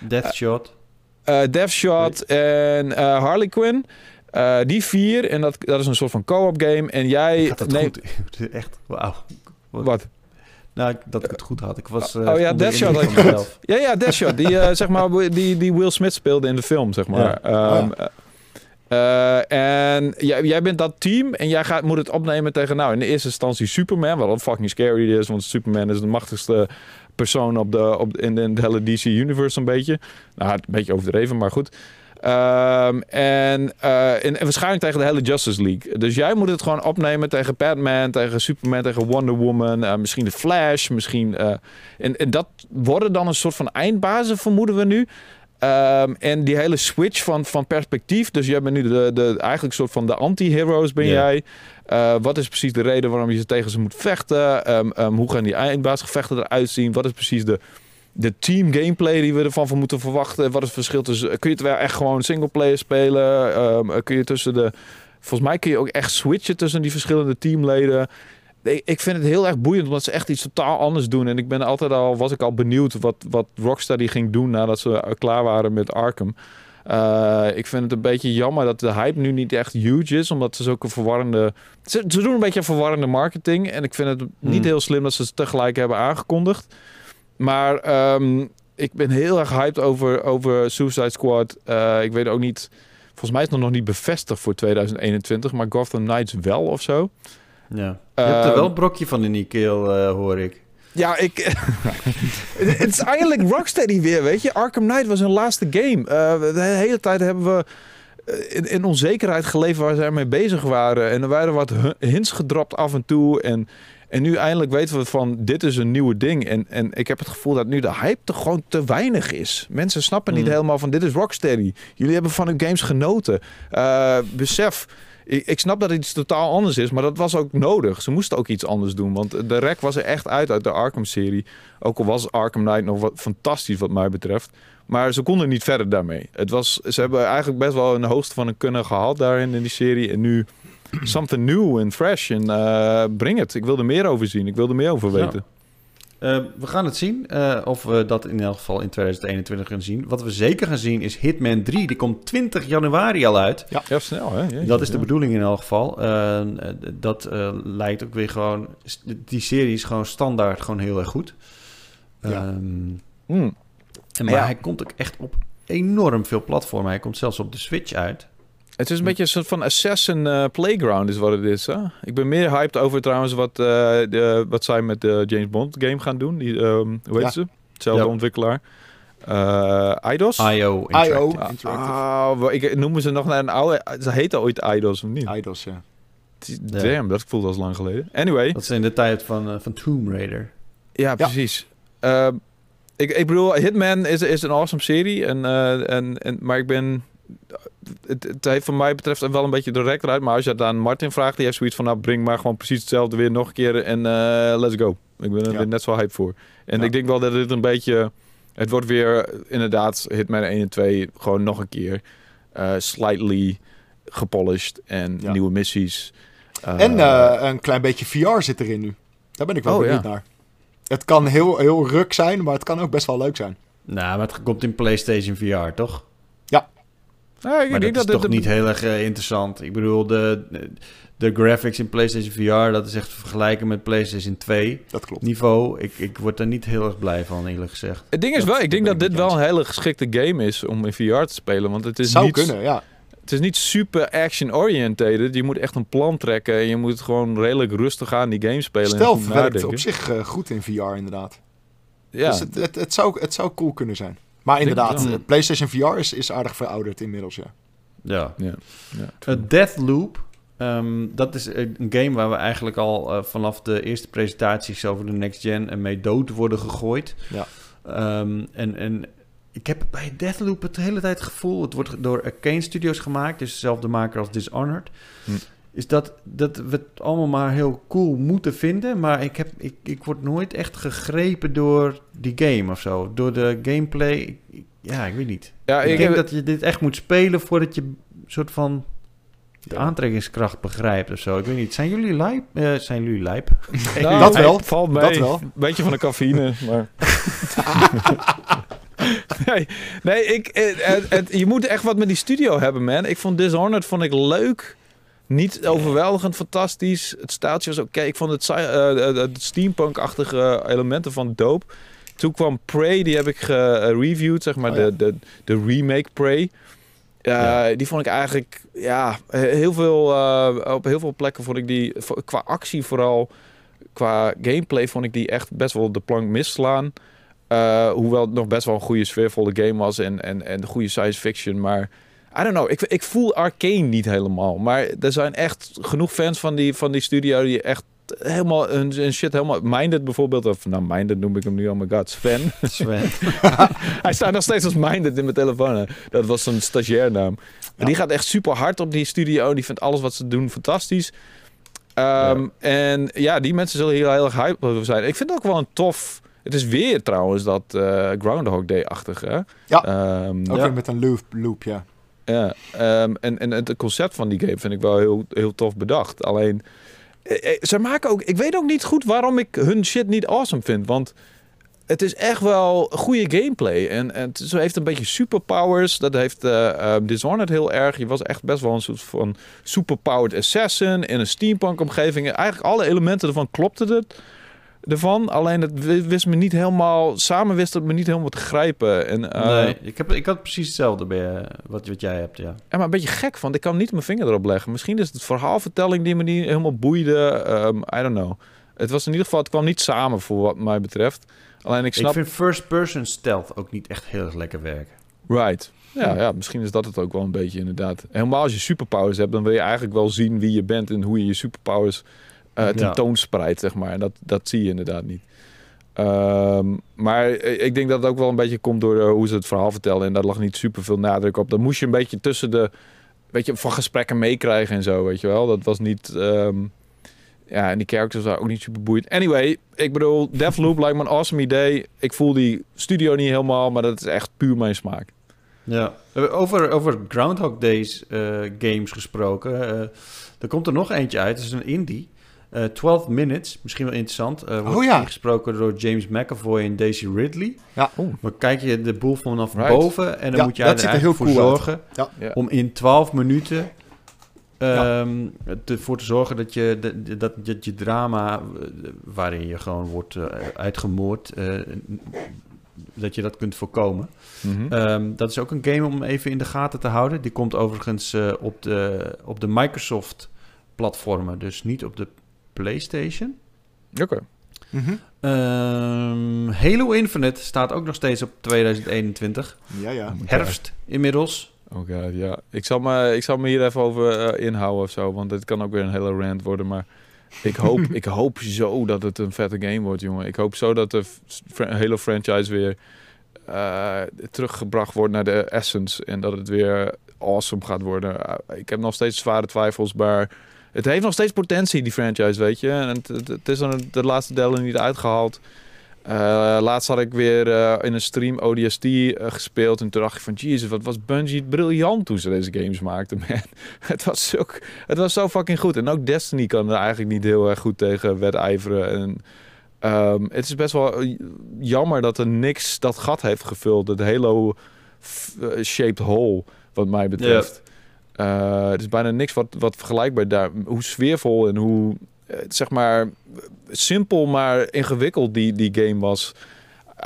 Deathshot. Deathshot en Harley Quinn. Uh, die vier, en dat, dat is een soort van co-op game. En jij... Gaat dat nee, goed? Echt, wauw. Wat? Nou, dat ik het goed had. Ik was. Uh, oh ja, Deathshot had je goed. Ja, ja, Deathshot. Die, uh, zeg maar, die, die Will Smith speelde in de film, zeg maar. Ja. Um, uh, en jij, jij bent dat team en jij gaat, moet het opnemen tegen, nou, in de eerste instantie Superman, wat fucking scary is, want Superman is de machtigste persoon op de, op, in, in de hele DC Universe een beetje. Nou, een beetje overdreven, maar goed. Um, en, uh, en, waarschijnlijk tegen de hele Justice League. Dus jij moet het gewoon opnemen tegen Batman, tegen Superman, tegen Wonder Woman, uh, misschien de Flash, misschien. Uh, en, en dat worden dan een soort van eindbazen, vermoeden we nu. Ehm, en die hele switch van, van perspectief. Dus jij bent nu de, de, eigenlijk soort van de anti-heroes ben jij. Wat is precies de reden waarom je tegen ze moet vechten? Um, hoe gaan die eindbaasgevechten eruit zien? Wat is precies de, de team gameplay die we ervan van moeten verwachten? Wat is het verschil tussen... Kun je het wel echt gewoon singleplayer spelen? Um, kun je tussen de... Volgens mij kun je ook echt switchen tussen die verschillende teamleden ik vind het heel erg boeiend omdat ze echt iets totaal anders doen. En ik ben altijd al, was ik al benieuwd wat, wat Rocksteady ging doen nadat ze klaar waren met Arkham. Uh, ik vind het een beetje jammer dat de hype nu niet echt huge is, omdat ze zulke verwarrende. Ze, ze doen een beetje verwarrende marketing. En ik vind het niet hmm. heel slim dat ze het tegelijk hebben aangekondigd. Maar um, ik ben heel erg hyped over, over Suicide Squad. Uh, ik weet ook niet. Volgens mij is het nog niet bevestigd voor 2021, maar Gotham Knights wel of zo. Ja. Je hebt er wel een brokje van in die keel, uh, hoor ik. Ja, ik... het is eigenlijk Rocksteady weer, weet je. Arkham Knight was hun laatste game. Uh, de hele tijd hebben we eh, in, in, onzekerheid geleefd waar ze ermee bezig waren. En er waren wat hints gedropt af en toe. En, en nu eindelijk weten we van, dit is een nieuwe ding. En, en ik heb het gevoel dat nu de hype er gewoon te weinig is. Mensen snappen niet mm. helemaal van, dit is Rocksteady. Jullie hebben van hun games genoten. Uh, besef ik, ik, snap dat het iets totaal anders is, maar dat was ook nodig. Ze moesten ook iets anders doen, want de rek was er echt uit uit de Arkham-serie. Ook al was Arkham Knight nog wat fantastisch wat mij betreft. Maar ze konden niet verder daarmee. Het was, ze hebben eigenlijk best wel een hoogste van een kunnen gehad daarin in die serie. En nu something new and fresh. En uh, breng het. Ik wil er meer over zien. Ik wil er meer over weten. Uh, we gaan het zien uh, of we dat in elk geval in 2021 gaan zien. Wat we zeker gaan zien is Hitman 3. Die komt 20 januari al uit. Ja, ja snel hè. dat is de bedoeling in elk geval. Dat lijkt ook weer gewoon... Die serie is gewoon standaard gewoon heel erg goed. Ja. Um, mm. Maar ja. hij komt ook echt op enorm veel platformen. Hij komt zelfs op de Switch uit. Het is een beetje een soort van Assassin uh, Playground is wat het is. Hè? Ik ben meer hyped over trouwens wat, uh, de, wat zij met de James Bond game gaan doen. Die, um, hoe heet ze? Hetzelfde ontwikkelaar. Uh, IDOS? IO Interactive. Ah, ik noem ze nog naar een oude... Ze heette ooit IDOS, of niet? IDOS, ja. Damn, dat voelde als lang geleden. Anyway. Dat is in de tijd van, van Tomb Raider. Ja, precies. Ja. ik, ik bedoel, Hitman is, is een awesome serie. En, en, en, maar ik ben het, het, heeft van mij betreft wel een beetje de rek eruit. Maar als je het aan Martin vraagt, die heeft zoiets van... nou, breng maar gewoon precies hetzelfde weer nog een keer en uh, let's go. Ik ben er net zo hype voor. En ik denk wel dat dit een beetje... Het wordt weer inderdaad Hitman 1 en 2 gewoon nog een keer uh, slightly gepolished en nieuwe missies. Uh, en een klein beetje VR zit erin nu. Daar ben ik wel oh, benieuwd naar. Het kan heel, heel ruk zijn, maar het kan ook best wel leuk zijn. Nou, maar het komt in PlayStation VR, toch? Ja, ja, ik maar denk dat, is toch niet heel erg uh, interessant. Ik bedoel, de, de graphics in PlayStation VR, dat is echt te vergelijken met PlayStation 2 dat klopt. niveau. Ik, ik word daar niet heel erg blij van, eerlijk gezegd. Het ding is wel, ik denk dat dit wel een hele geschikte game is om in VR te spelen. Want het is Zou niet, kunnen, ja. Het is niet super action-oriented. Je moet echt een plan trekken en je moet gewoon redelijk rustig aan die game spelen. Stel, werkt op zich uh, goed in VR inderdaad. Ja. Dus het, het, het, zou, het zou cool kunnen zijn. Maar inderdaad, PlayStation VR is, is aardig verouderd inmiddels, ja. Ja. ja. ja Deathloop, um, dat is een game waar we eigenlijk al uh, vanaf de eerste presentaties over de next gen en mee dood worden gegooid. Ja. Um, en, en ik heb bij Deathloop het de hele tijd het gevoel, het wordt door Arcane Studios gemaakt, dus dezelfde maker als Dishonored. Hm is dat, dat we het allemaal maar heel cool moeten vinden. Maar ik, heb, ik, ik word nooit echt gegrepen door die game of zo. Door de gameplay. ja, ik weet niet. Ja, ik, denk dat je dit echt moet spelen voordat je een soort van de aantrekkingskracht begrijpt of zo. Ik weet niet. Zijn jullie lijp? Uh, zijn jullie lijp? Nou, dat wel. Valt mee. Dat wel. Beetje van de cafeïne, maar... nee, nee ik, het, je moet echt wat met die studio hebben, man. Ik vond Dishonored vond ik leuk. Niet overweldigend fantastisch. Het staaltje was oké. Ik vond het, uh, het steampunk-achtige elementen van dope. Toen kwam Prey, die heb ik gereviewd, zeg maar, oh, de, de, de remake Prey. Ja. Die vond ik eigenlijk, ja, heel veel, op heel veel plekken vond ik die, qua actie vooral, qua gameplay vond ik die echt best wel de plank misslaan. hoewel het nog best wel een goede sfeervolle game was en, en, en de goede science fiction, maar I don't know. Ik, ik voel Arcane niet helemaal. Maar er zijn echt genoeg fans van die, van die studio die echt helemaal een, shit helemaal... Minded bijvoorbeeld, of nou Minded noem ik hem nu, oh my god, Sven. Sven. Hij staat nog steeds als Minded in mijn telefoon. Dat was zijn stagiairnaam. Ja. Die gaat echt super hard op die studio. Die vindt alles wat ze doen fantastisch. Ehm, en ja, die mensen zullen hier heel erg hype over zijn. Ik vind het ook wel een tof... Het is weer trouwens dat uh, Groundhog Day-achtige. Ja, um, ook weer met een loop, loop ja. Ja, um, en, en het concept van die game vind ik wel heel, heel tof bedacht. Alleen, eh, eh, ze maken ook... Ik weet ook niet goed waarom ik hun shit niet awesome vind. Want het is echt wel goede gameplay. En, en zo heeft een beetje superpowers. Dat heeft uh, Dishonored heel erg. Je was echt best wel een soort van superpowered assassin in een steampunk omgeving. Eigenlijk alle elementen ervan klopten het ervan. Alleen het wist me niet helemaal... Samen wist het me niet helemaal te grijpen. En, uh, nee, ik, heb, ik had precies hetzelfde bij wat, wat jij hebt, ja. En maar een beetje gek van. Ik kan niet mijn vinger erop leggen. Misschien is het verhaalvertelling die me niet helemaal boeide. Um, I don't know. Het was in ieder geval... Het kwam niet samen voor wat mij betreft. Alleen ik snap... Ik vind first-person stealth ook niet echt heel erg lekker werken. Right. Ja, ja, misschien is dat het ook wel een beetje inderdaad. Helemaal als je superpowers hebt, dan wil je eigenlijk wel zien wie je bent en hoe je je superpowers uh, tentoonspreidt, zeg maar. En dat, dat zie je inderdaad niet. Ehm, maar ik denk dat het ook wel een beetje komt door uh, hoe ze het verhaal vertellen. En daar lag niet super veel nadruk op. Dan moest je een beetje tussen de, weet je, van gesprekken meekrijgen en zo, weet je wel. Dat was niet, ehm, ja, en die characters waren ook niet super boeiend. Anyway, ik bedoel, Deathloop lijkt me een awesome idee. Ik voel die studio niet helemaal, maar dat is echt puur mijn smaak. Ja, over, over Groundhog Days uh, games gesproken. Uh, er komt er nog eentje uit, dat is een indie. Uh, eh, 12 Minutes, misschien wel interessant. Uh, wordt oh, ja. gesproken door James McAvoy en Daisy Ridley. Ja. Maar kijk je de boel vanaf boven en dan moet je er eigenlijk voor zorgen ja. om in 12 minuten um, ervoor te zorgen dat je, dat, dat, je drama, waarin je gewoon wordt uh, uitgemoord, dat je dat kunt voorkomen. Mm -hmm. dat is ook een game om even in de gaten te houden. Die komt overigens op, de, op de Microsoft platformen, dus niet op de PlayStation. Oké. Mhm. Ehm, Halo Infinite staat ook nog steeds op 2021. Ja, ja. Herfst inmiddels. Oh god, ja. Ik zal, me, ik zal me hier even over uh, inhouden of zo, want dit kan ook weer een hele rant worden. Maar ik hoop, ik hoop zo dat het een vette game wordt, jongen. Ik hoop zo dat de hele franchise weer uh, teruggebracht wordt naar de essence. En dat het weer awesome gaat worden. Uh, ik heb nog steeds zware twijfels, maar het heeft nog steeds potentie, die franchise, weet je. En het, het, is dan de laatste delen niet uitgehaald. Uh, laatst had ik weer uh, in een stream ODST uh, eh, gespeeld. En toen dacht ik van, jezus, wat was Bungie briljant toen ze deze games maakten, man. het, was zo, het was zo fucking goed. En ook Destiny kan er eigenlijk niet heel erg goed tegen wedijveren. En um, het is best wel jammer dat er niks dat gat heeft gevuld. Het Halo-shaped hole, wat mij betreft. Uh, er is bijna niks wat, wat vergelijkbaar daar. Hoe sfeervol en hoe, uh, zeg maar, simpel maar ingewikkeld die, die game was.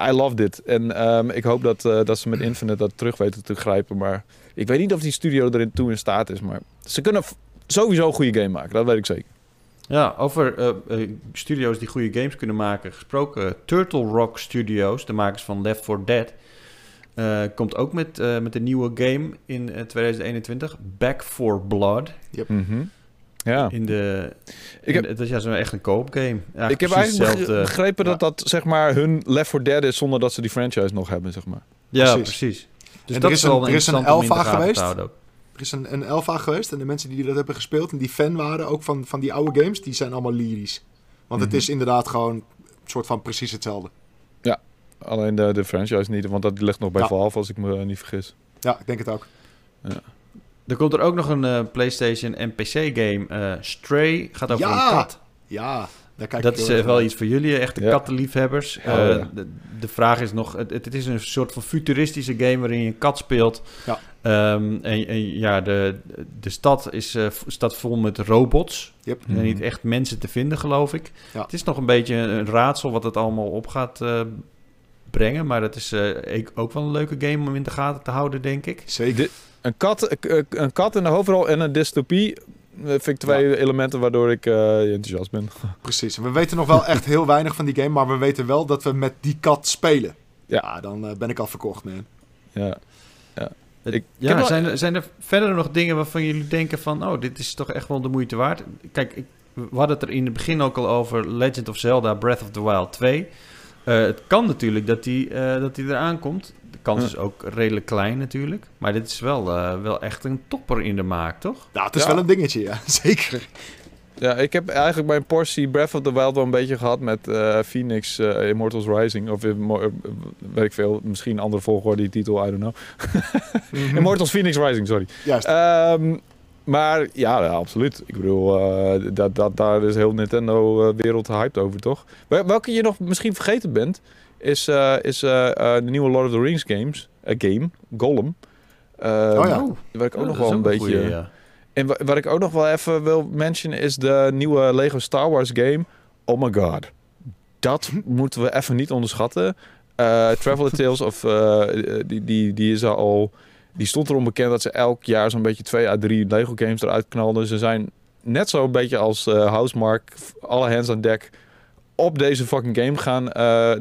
I loved it. En um, ik hoop dat, uh, dat ze met Infinite dat terug weten te grijpen. Maar ik weet niet of die studio erin toe in staat is. Maar ze kunnen sowieso een goede game maken. Dat weet ik zeker. Ja, over studio's die goede games kunnen maken gesproken. Turtle Rock Studios, de makers van Left 4 Dead uh, komt ook met, uh, met een nieuwe game in 2021. Eh, Back for Blood. Yep. Mm -hmm. Ja. In de, ik heb, het is ja zo echt een koopgame. ik heb eigenlijk begrepen dat dat zeg maar hun Left 4 Dead is zonder dat ze die franchise nog hebben, zeg maar. Ja, precies. precies. Dus dat er is, een, er is een alpha geweest. Er is een, een alpha geweest en de mensen die dat hebben gespeeld en die fan waren ook van, van die oude games, die zijn allemaal lyrisch. Want het mhm. is inderdaad gewoon een soort van precies hetzelfde. Alleen de, de franchise niet, want dat ligt nog bij ja. Valve als ik me niet vergis. Ja, ik denk het ook. Ja. Er komt er ook nog een uh, PlayStation en PC game. Uh, Stray gaat over een kat. Ja, daar kijk dat is uh, wel iets voor jullie, echte ja. kattenliefhebbers. Oh, ja. de, de, vraag is nog, het, het, is een soort van futuristische game waarin je een kat speelt. Ja. Um, en, en, ja, de, de stad is staat vol met robots. Yep. En niet echt mensen te vinden, geloof ik. Ja. Het is nog een beetje een raadsel wat het allemaal op gaat brengen. Maar dat is uh, ook wel een leuke game om in de gaten te houden, denk ik. Zeker. een, kat, eh, een kat in de hoofdrol en een dystopie eh, vind ik twee elementen waardoor ik uh, enthousiast ben. Precies. We weten nog wel echt heel weinig van die game, maar we weten wel dat we met die kat spelen. Ja, dan uh, ben ik al verkocht, man. Ja. ja. Ik, ja, zijn, er, zijn er verder nog dingen waarvan jullie denken van... oh, dit is toch echt wel de moeite waard? Kijk, ik we hadden het er in het begin ook al over Legend of Zelda Breath of the Wild 2. Het kan natuurlijk dat die, dat die eraan komt. De kans is ook redelijk klein natuurlijk. Maar dit is wel, wel echt een topper in de maak, toch? Nou, het is wel een dingetje, ja. Zeker. Ja, ik heb eigenlijk mijn portie Breath of the Wild wel een beetje gehad met uh, Phoenix uh, Immortals Rising. Of uh, weet ik veel, misschien een andere volgorde die titel, I don't know. Mhm. Immortals Phoenix Rising, sorry. Juist. Um, maar ja, ja, absoluut. Ik bedoel, dat, dat, daar is heel Nintendo-wereld hyped over, toch? Welke je nog misschien vergeten bent, is, is de nieuwe Lord of the Rings games, game, Gollum. oh ja. Waar ik ook nog wel een, beetje... Goeie, ja. En wat ik ook nog wel even wil mentionen is de nieuwe Lego Star Wars game. Oh my god. Dat moeten we even niet onderschatten. Uh, Traveler Tales of uh, die, die, die is al. Die stond erom bekend dat ze elk jaar zo'n beetje twee à drie Lego games eruit knalden. Ze zijn net zo een beetje als uh, Housemark, alle hands aan deck op deze fucking game gaan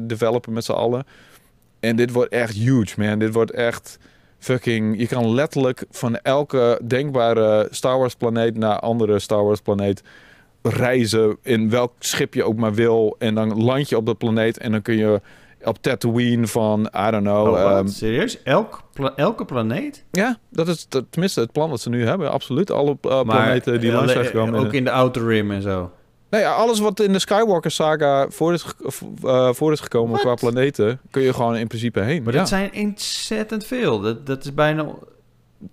developen met z'n allen. En dit wordt echt huge, man. Dit wordt echt fucking... Je kan letterlijk van elke denkbare Star Wars planeet naar andere Star Wars planeet reizen in welk schip je ook maar wil. En dan land je op de planeet en dan kun je op Tatooine van, I don't know... Oh, um, serieus? Elk elke planeet? Ja, dat is tenminste het plan dat ze nu hebben. Absoluut, alle uh, planeten die langs zijn gekomen. Ook in de Outer Rim en zo? Ja, alles wat in de Skywalker saga voor is, uh, voor is gekomen qua planeten, kun je gewoon in principe heen. Maar dat zijn ontzettend veel. Dat, dat is bijna...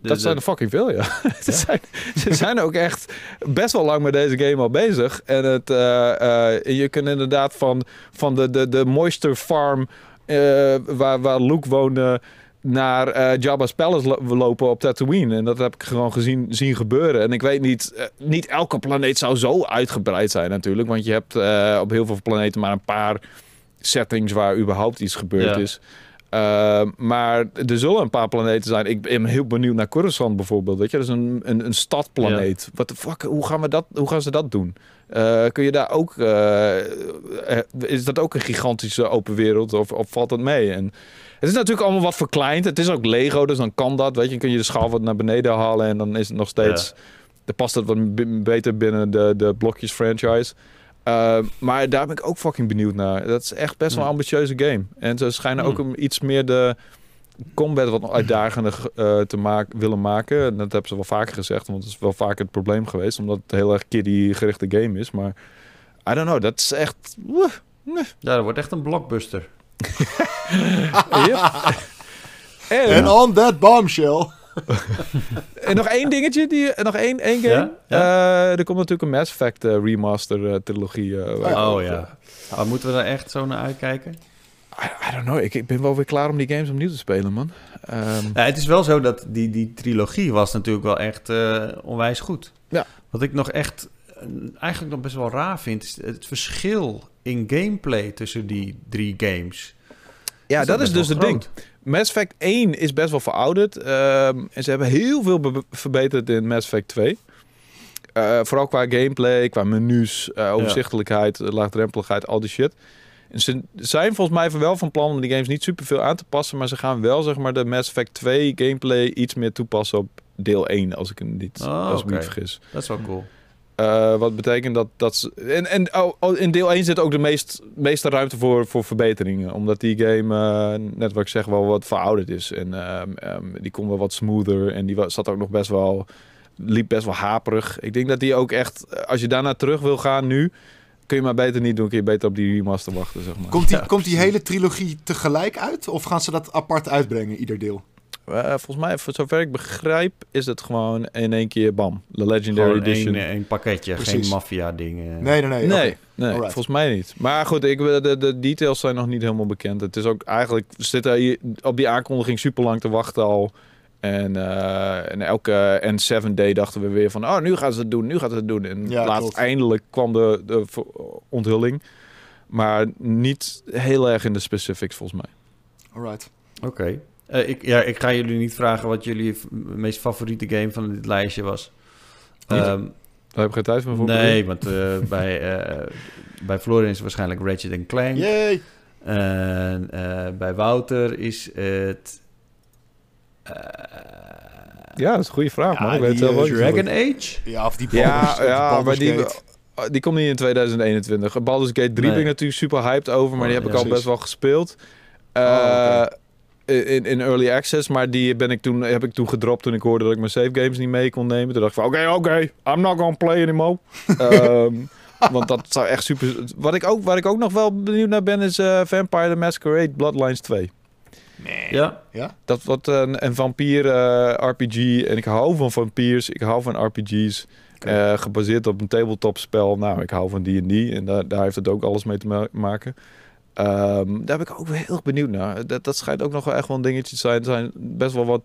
dat zijn er fucking veel, ja. ze, zijn, ze zijn ook echt best wel lang met deze game al bezig. En het, uh, uh, je kunt inderdaad van, van de, de, de Moisture Farm, waar, waar Luke woonde, naar Jabba's Palace lopen op Tatooine. En dat heb ik gewoon gezien zien gebeuren. En ik weet niet, niet elke planeet zou zo uitgebreid zijn natuurlijk. Want je hebt op heel veel planeten maar een paar settings waar überhaupt iets gebeurd ja. is. Maar er zullen een paar planeten zijn. Ik ben heel benieuwd naar Coruscant bijvoorbeeld. Weet je, dat is een, een, een stadplaneet. Wat de fuck, hoe gaan, we dat, hoe gaan ze dat doen? kun je daar ook. is dat ook een gigantische open wereld? Of, of valt dat mee? En het is natuurlijk allemaal wat verkleind. Het is ook Lego, dus dan kan dat. Weet je, dan kun je de schaal wat naar beneden halen en dan is het nog steeds. Ja. Dan past het wat beter binnen de, de blokjes franchise. Uh, maar daar ben ik ook fucking benieuwd naar. Dat is echt best wel een ambitieuze game. En ze schijnen ook hmm. iets meer de combat wat uitdagender uh, te maken, willen maken. En dat hebben ze wel vaker gezegd, want het is wel vaak het probleem geweest. Omdat het heel erg kiddie gerichte game is. Maar I don't know, dat is echt... Ja, dat wordt echt een blockbuster. en, en on that bombshell. en nog één dingetje, die, nog één, één game. Ja? Uh, er komt natuurlijk een Mass Effect uh, remaster uh, trilogie. oh, oh ja. Maar moeten we daar echt zo naar uitkijken? I, I, don't know. Ik, ik ben wel weer klaar om die games opnieuw te spelen, man. Um... Ja, het is wel zo dat die, die trilogie was natuurlijk wel echt onwijs goed. Ja. Wat ik nog echt eigenlijk nog best wel raar vind, is het verschil in gameplay tussen die drie games. Ja, dat, is dus het ding. Mass Effect 1 is best wel verouderd. Ehm, en ze hebben heel veel verbeterd in Mass Effect 2. Uh, eh, vooral qua gameplay, qua menus, uh, overzichtelijkheid, ja. laagdrempeligheid, al die shit. En ze zijn volgens mij wel van plan om die games niet super veel aan te passen. Maar ze gaan wel zeg maar de Mass Effect 2 gameplay iets meer toepassen op deel 1. Als ik, niet, oh, als ik me niet vergis. Dat is wel cool. Uh, wat betekent dat... dat ze, en en oh, oh, in deel 1 zit ook de meest, meeste ruimte voor, voor verbeteringen. Omdat die game, uh, net wat ik zeg, wel wat verouderd is. En um, um, die kon wel wat smoother. En die zat ook nog best wel... Liep best wel haperig. Ik denk dat die ook echt... Als je daarna terug wil gaan nu... Kun je maar beter niet doen. Kun je beter op die remaster wachten, zeg maar. Komt die, komt die hele trilogie tegelijk uit? Of gaan ze dat apart uitbrengen, ieder deel? Uh, volgens mij, voor zover ik begrijp, is het gewoon in één keer bam. De Legendary gewoon Edition. Een, een pakketje, geen maffia dingen. Nee, nee, nee. Nee, nee volgens mij niet. Maar goed, ik, de, de details zijn nog niet helemaal bekend. Het is ook eigenlijk, we zitten hier op die aankondiging super lang te wachten al. En, uh, en elke N7 day dachten we weer van, oh, nu gaan ze het doen, nu gaan ze het doen. En ja, laatst eindelijk kwam de, de onthulling. Maar niet heel erg in de specifics volgens mij. Alright. Oké. Uh, ik, ja, ik ga jullie niet vragen wat jullie meest favoriete game van dit lijstje was. Um, Daar heb ik geen tijd voor. Nee, want uh, bij, uh, bij Florian is waarschijnlijk Ratchet Clank. Yay! En bij Wouter is het... ja, dat is een goede vraag, ja, man. Ik weet het Dragon Age? Ja, of die Ja, ja maar die... die komt niet in 2021. Baldur's Gate 3 ben ik natuurlijk super hyped over, maar die heb ik al best wel gespeeld. Uh, in, in early access, maar die ben ik toen, heb ik toen gedropt toen ik hoorde dat ik mijn save games niet mee kon nemen. Toen dacht ik van oké, oké, I'm not gonna play anymore. um, want dat zou echt super... Wat ik ook, waar ik ook nog wel benieuwd naar ben is uh, Vampire the Masquerade Bloodlines 2. Nee. Ja? ja? Dat wordt een, een vampier uh, RPG. En ik hou van vampiers. Ik hou van RPG's. Okay. Uh, gebaseerd op een tabletop spel. Nou, ik hou van D&D. En daar, daar heeft het ook alles mee te maken. Um, daar ben ik ook wel heel erg benieuwd naar. Dat, dat schijnt ook nog wel echt wel een dingetje te zijn. Er zijn best wel wat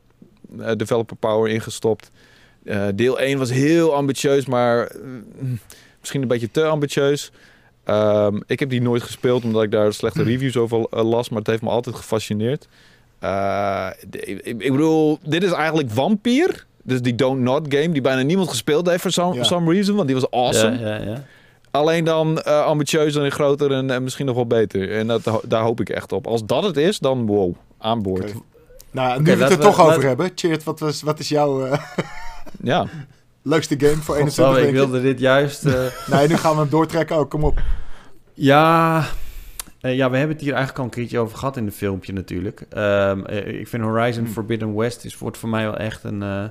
uh, developer power ingestopt. Uh, deel 1 was heel ambitieus, maar uh, misschien een beetje te ambitieus. Um, ik heb die nooit gespeeld omdat ik daar slechte reviews over las, maar het heeft me altijd gefascineerd. ik, ik bedoel, dit is eigenlijk Vampire. Dus die Don't Not game, die bijna niemand gespeeld heeft for some, ja. some reason, want die was awesome. Ja, ja, ja. Alleen dan uh, ambitieuzer en groter en, en, misschien nog wel beter. En dat, daar hoop ik echt op. Als dat het is, dan wow, aan boord. Okay. Nou, nu okay, we het er toch we, over hebben. Cheert, wat, was, wat is jouw uh, ja. leukste game voor 21 weken? Ik wilde dit juist... Uh... nee, nu gaan we hem doortrekken ook. Kom op. Ja... ja, we hebben het hier eigenlijk al een keertje over gehad in het filmpje natuurlijk. Um, ik vind Horizon hmm. Forbidden West is, wordt voor mij wel echt een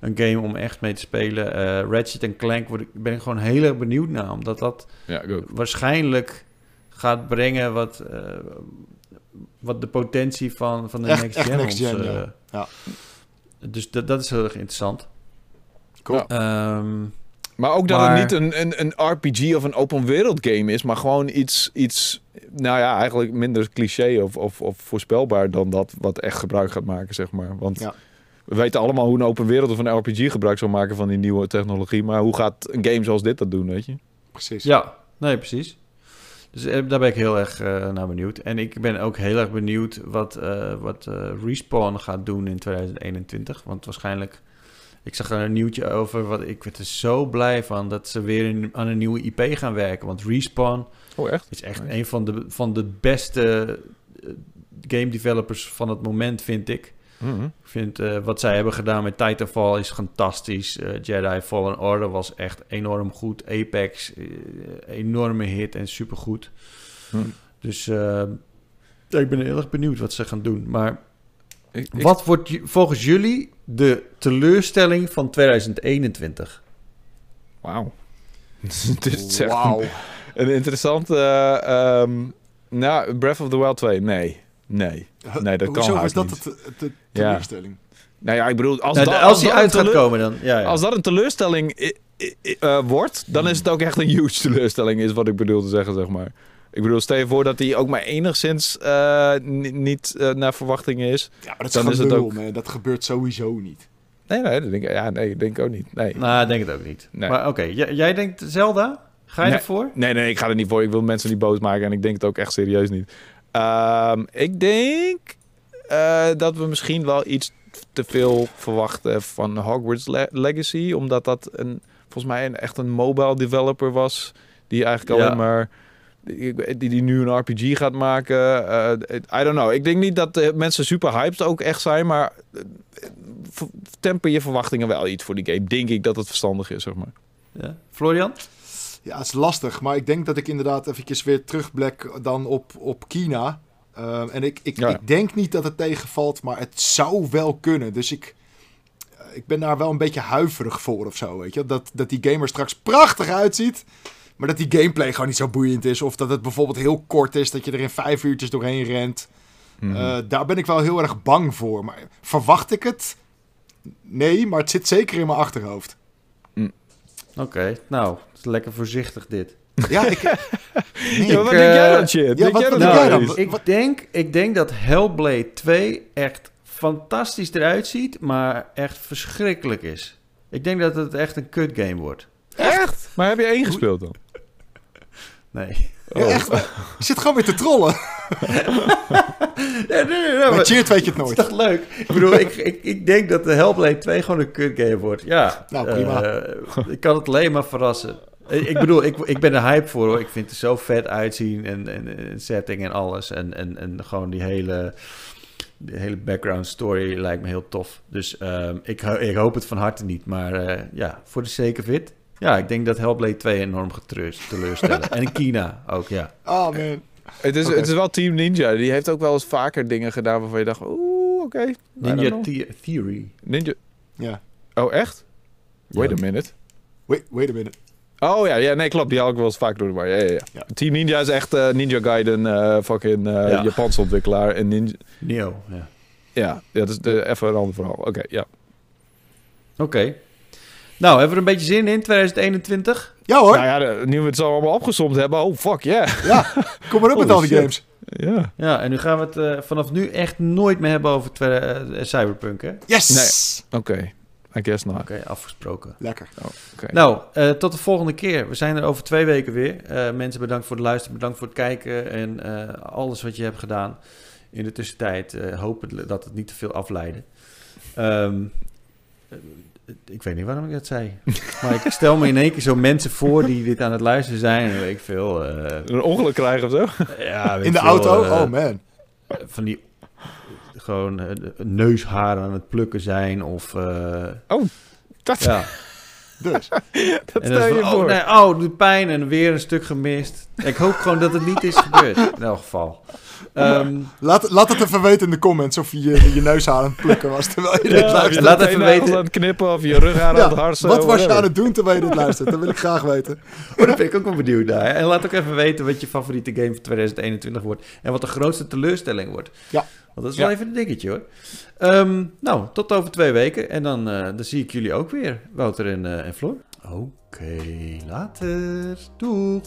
een game om echt mee te spelen. Uh, Ratchet Clank word ik, ben ik gewoon heel erg benieuwd naar. Omdat dat ja, waarschijnlijk gaat brengen wat, uh, wat de potentie van, van de echt, next echt gen. Next gen ons, ja. ja. Dus dat, dat is heel erg interessant. Cool. Ja. Um, maar ook dat maar... het niet een, een, een RPG of een open wereld game is, maar gewoon iets, iets nou ja, eigenlijk minder cliché of, of, of voorspelbaar dan dat wat echt gebruik gaat maken, zeg maar. Want ja we weten allemaal hoe een open wereld of een RPG gebruik zal maken van die nieuwe technologie. Maar hoe gaat een game zoals dit dat doen, weet je? Precies. Ja, nee, precies. Dus daar ben ik heel erg uh, naar benieuwd. En ik ben ook heel erg benieuwd wat, uh, wat uh, Respawn gaat doen in 2021. Want waarschijnlijk... Ik zag er een nieuwtje over. Wat, ik werd er zo blij van dat ze weer in, aan een nieuwe IP gaan werken. Want Respawn oh, echt? is echt een van de, van de beste game developers van het moment, vind ik. Mm -hmm. Ik vind uh, wat zij hebben gedaan met Titanfall is fantastisch. Uh, Jedi Fallen Order was echt enorm goed. Apex, uh, enorme hit en supergoed. Hm. Dus ik ben heel erg benieuwd wat ze gaan doen. Maar ik, ik... wat wordt volgens jullie de teleurstelling van 2021? Wauw. Dit is echt wow. een, een interessante... Um, nou, Breath of the Wild 2, nee. Nee, nee dat Hoezo kan is dat niet. de, teleurstelling? Ja. Nou ja, ik bedoel, als, nou, dat, als die uit gaat komen dan. Ja, ja. Als dat een teleurstelling uh, wordt, dan is het ook echt een huge teleurstelling, is wat ik bedoel te zeggen, zeg maar. Ik bedoel, stel je voor dat hij ook maar enigszins uh, niet uh, naar verwachtingen is. Ja, maar dat dan is, is het ook. Man. Dat gebeurt sowieso niet. Nee, nee, dat denk ik, ja, nee, denk ik ook niet. Nee. Nou, ik denk het ook niet. Nee. Maar oké, okay. jij denkt Zelda? Ga je nee, ervoor? Nee, nee, ik ga er niet voor. Ik wil mensen niet boos maken en ik denk het ook echt serieus niet. Um, ik denk uh, dat we misschien wel iets te veel verwachten van Hogwarts Le Legacy. Omdat dat een, volgens mij een, echt een mobile developer was. Die eigenlijk Ja. alleen maar... Die, die nu een RPG gaat maken. Uh, I don't know. Ik denk niet dat de mensen super hyped ook echt zijn. Maar uh, temper je verwachtingen wel iets voor die game. Denk ik dat het verstandig is, zeg maar. Ja. Florian? Ja, het is lastig. Maar ik denk dat ik inderdaad eventjes weer terugblik dan op, op Kina. Uh, en ik, ik, Ja. ik denk niet dat het tegenvalt, maar het zou wel kunnen. Dus ik, eh, ik ben daar wel een beetje huiverig voor of zo, weet je. Dat, dat die game er straks prachtig uitziet, maar dat die gameplay gewoon niet zo boeiend is. Of dat het bijvoorbeeld heel kort is, dat je er in vijf uurtjes doorheen rent. Mhm. Uh, daar ben ik wel heel erg bang voor. Maar verwacht ik het? Nee, maar het zit zeker in mijn achterhoofd. Oké, okay, nou, lekker voorzichtig dit. Ja, ik... Nee, Ja, wat Ik, denk jij eh, dan, shit? ja, Denk wat- jij wat dat denk jij nou dan? is? Ik denk, ik denk dat Hellblade 2 echt fantastisch eruit ziet, maar echt verschrikkelijk is. Ik denk dat het echt een kut game wordt. Echt? Maar heb je één gespeeld dan? Nee. Ja, echt. Je zit gewoon weer te trollen. nee, nee, nee, maar- Cheert weet je het Het nooit. is toch leuk? Ik bedoel, ik, ik, ik denk dat de Hellblade 2 gewoon een kut game wordt. Ja. Nou, prima. eh, ik kan het alleen maar verrassen. Ik ik bedoel, ik, ik ben er hype voor hoor. Ik vind het er zo vet uitzien en, en, en setting en alles. En, en, en gewoon die hele, die hele background story lijkt me heel tof. Dus ehm, ik, ik hoop het van harte niet. Maar eh, ja, voor de it, Ja, ik denk dat Hellblade 2 enorm teleurstellen. en Kina ook, ja. Oh man. Het is, het is wel Team Ninja. Die heeft ook wel eens vaker dingen gedaan waarvan je dacht, oeh, oké. Ninja Theory. Ninja... Ja. Oh, echt? Wait a minute. Wait, wait a minute. Oh ja, ja, nee, klopt. Die haal ik wel eens vaak door war. Ja, ja, ja. Team Ninja is echt uh, Ninja Gaiden, uh, fucking uh, Japanse ontwikkelaar. En Ninja... Neo, ja. Ja, ja dat is de, even een ander verhaal. Oké, ja. Oké. Nou, hebben we er een beetje zin in 2021? Ja hoor. Nou ja, nu we het zo allemaal opgezomd hebben, oh fuck yeah. Ja, kom maar op met al die games. Ja. ja, en nu gaan we het vanaf nu echt nooit meer hebben over Cyberpunk, hè? Yes! Nee. Oké. I guess not. Oké, afgesproken. Lekker. Oh, Nou, uh, tot de volgende keer. We zijn er over twee weken weer. Uh, mensen, bedankt voor het luisteren, bedankt voor het kijken en uh, alles wat je hebt gedaan. In de tussentijd hopen dat het niet te veel afleiden. Um, ik weet niet waarom ik dat zei. Maar ik stel me in één keer zo mensen voor die dit aan het luisteren zijn. En weet ik veel. een ongeluk krijgen of zo? Ja, in de auto? oh man. Van die gewoon uh, neusharen aan het plukken zijn of... Uh, oh, dat... Ja. Dus. dat stel je oh, voor. Nee, oh, doet pijn en weer een stuk gemist. Ik hoop gewoon dat het niet is gebeurd, in elk geval. Um, laat, laat het even weten in de comments of je je neus aan het plukken was terwijl je dit luistert. Laat even weten. aan het knippen of je rug aan, ja, het harsen. Wat was je aan het doen terwijl je dit luistert? Dat wil ik graag weten. Oh, dat ben ik ook wel benieuwd naar. En laat ook even weten wat je favoriete game van 2021 wordt. En wat de grootste teleurstelling wordt. Ja. Want dat is wel even een dingetje hoor. Um, nou, tot over twee weken. En dan, uh, dan zie ik jullie ook weer, Wouter en, uh, en Floor. Oké, okay, later. Doeg.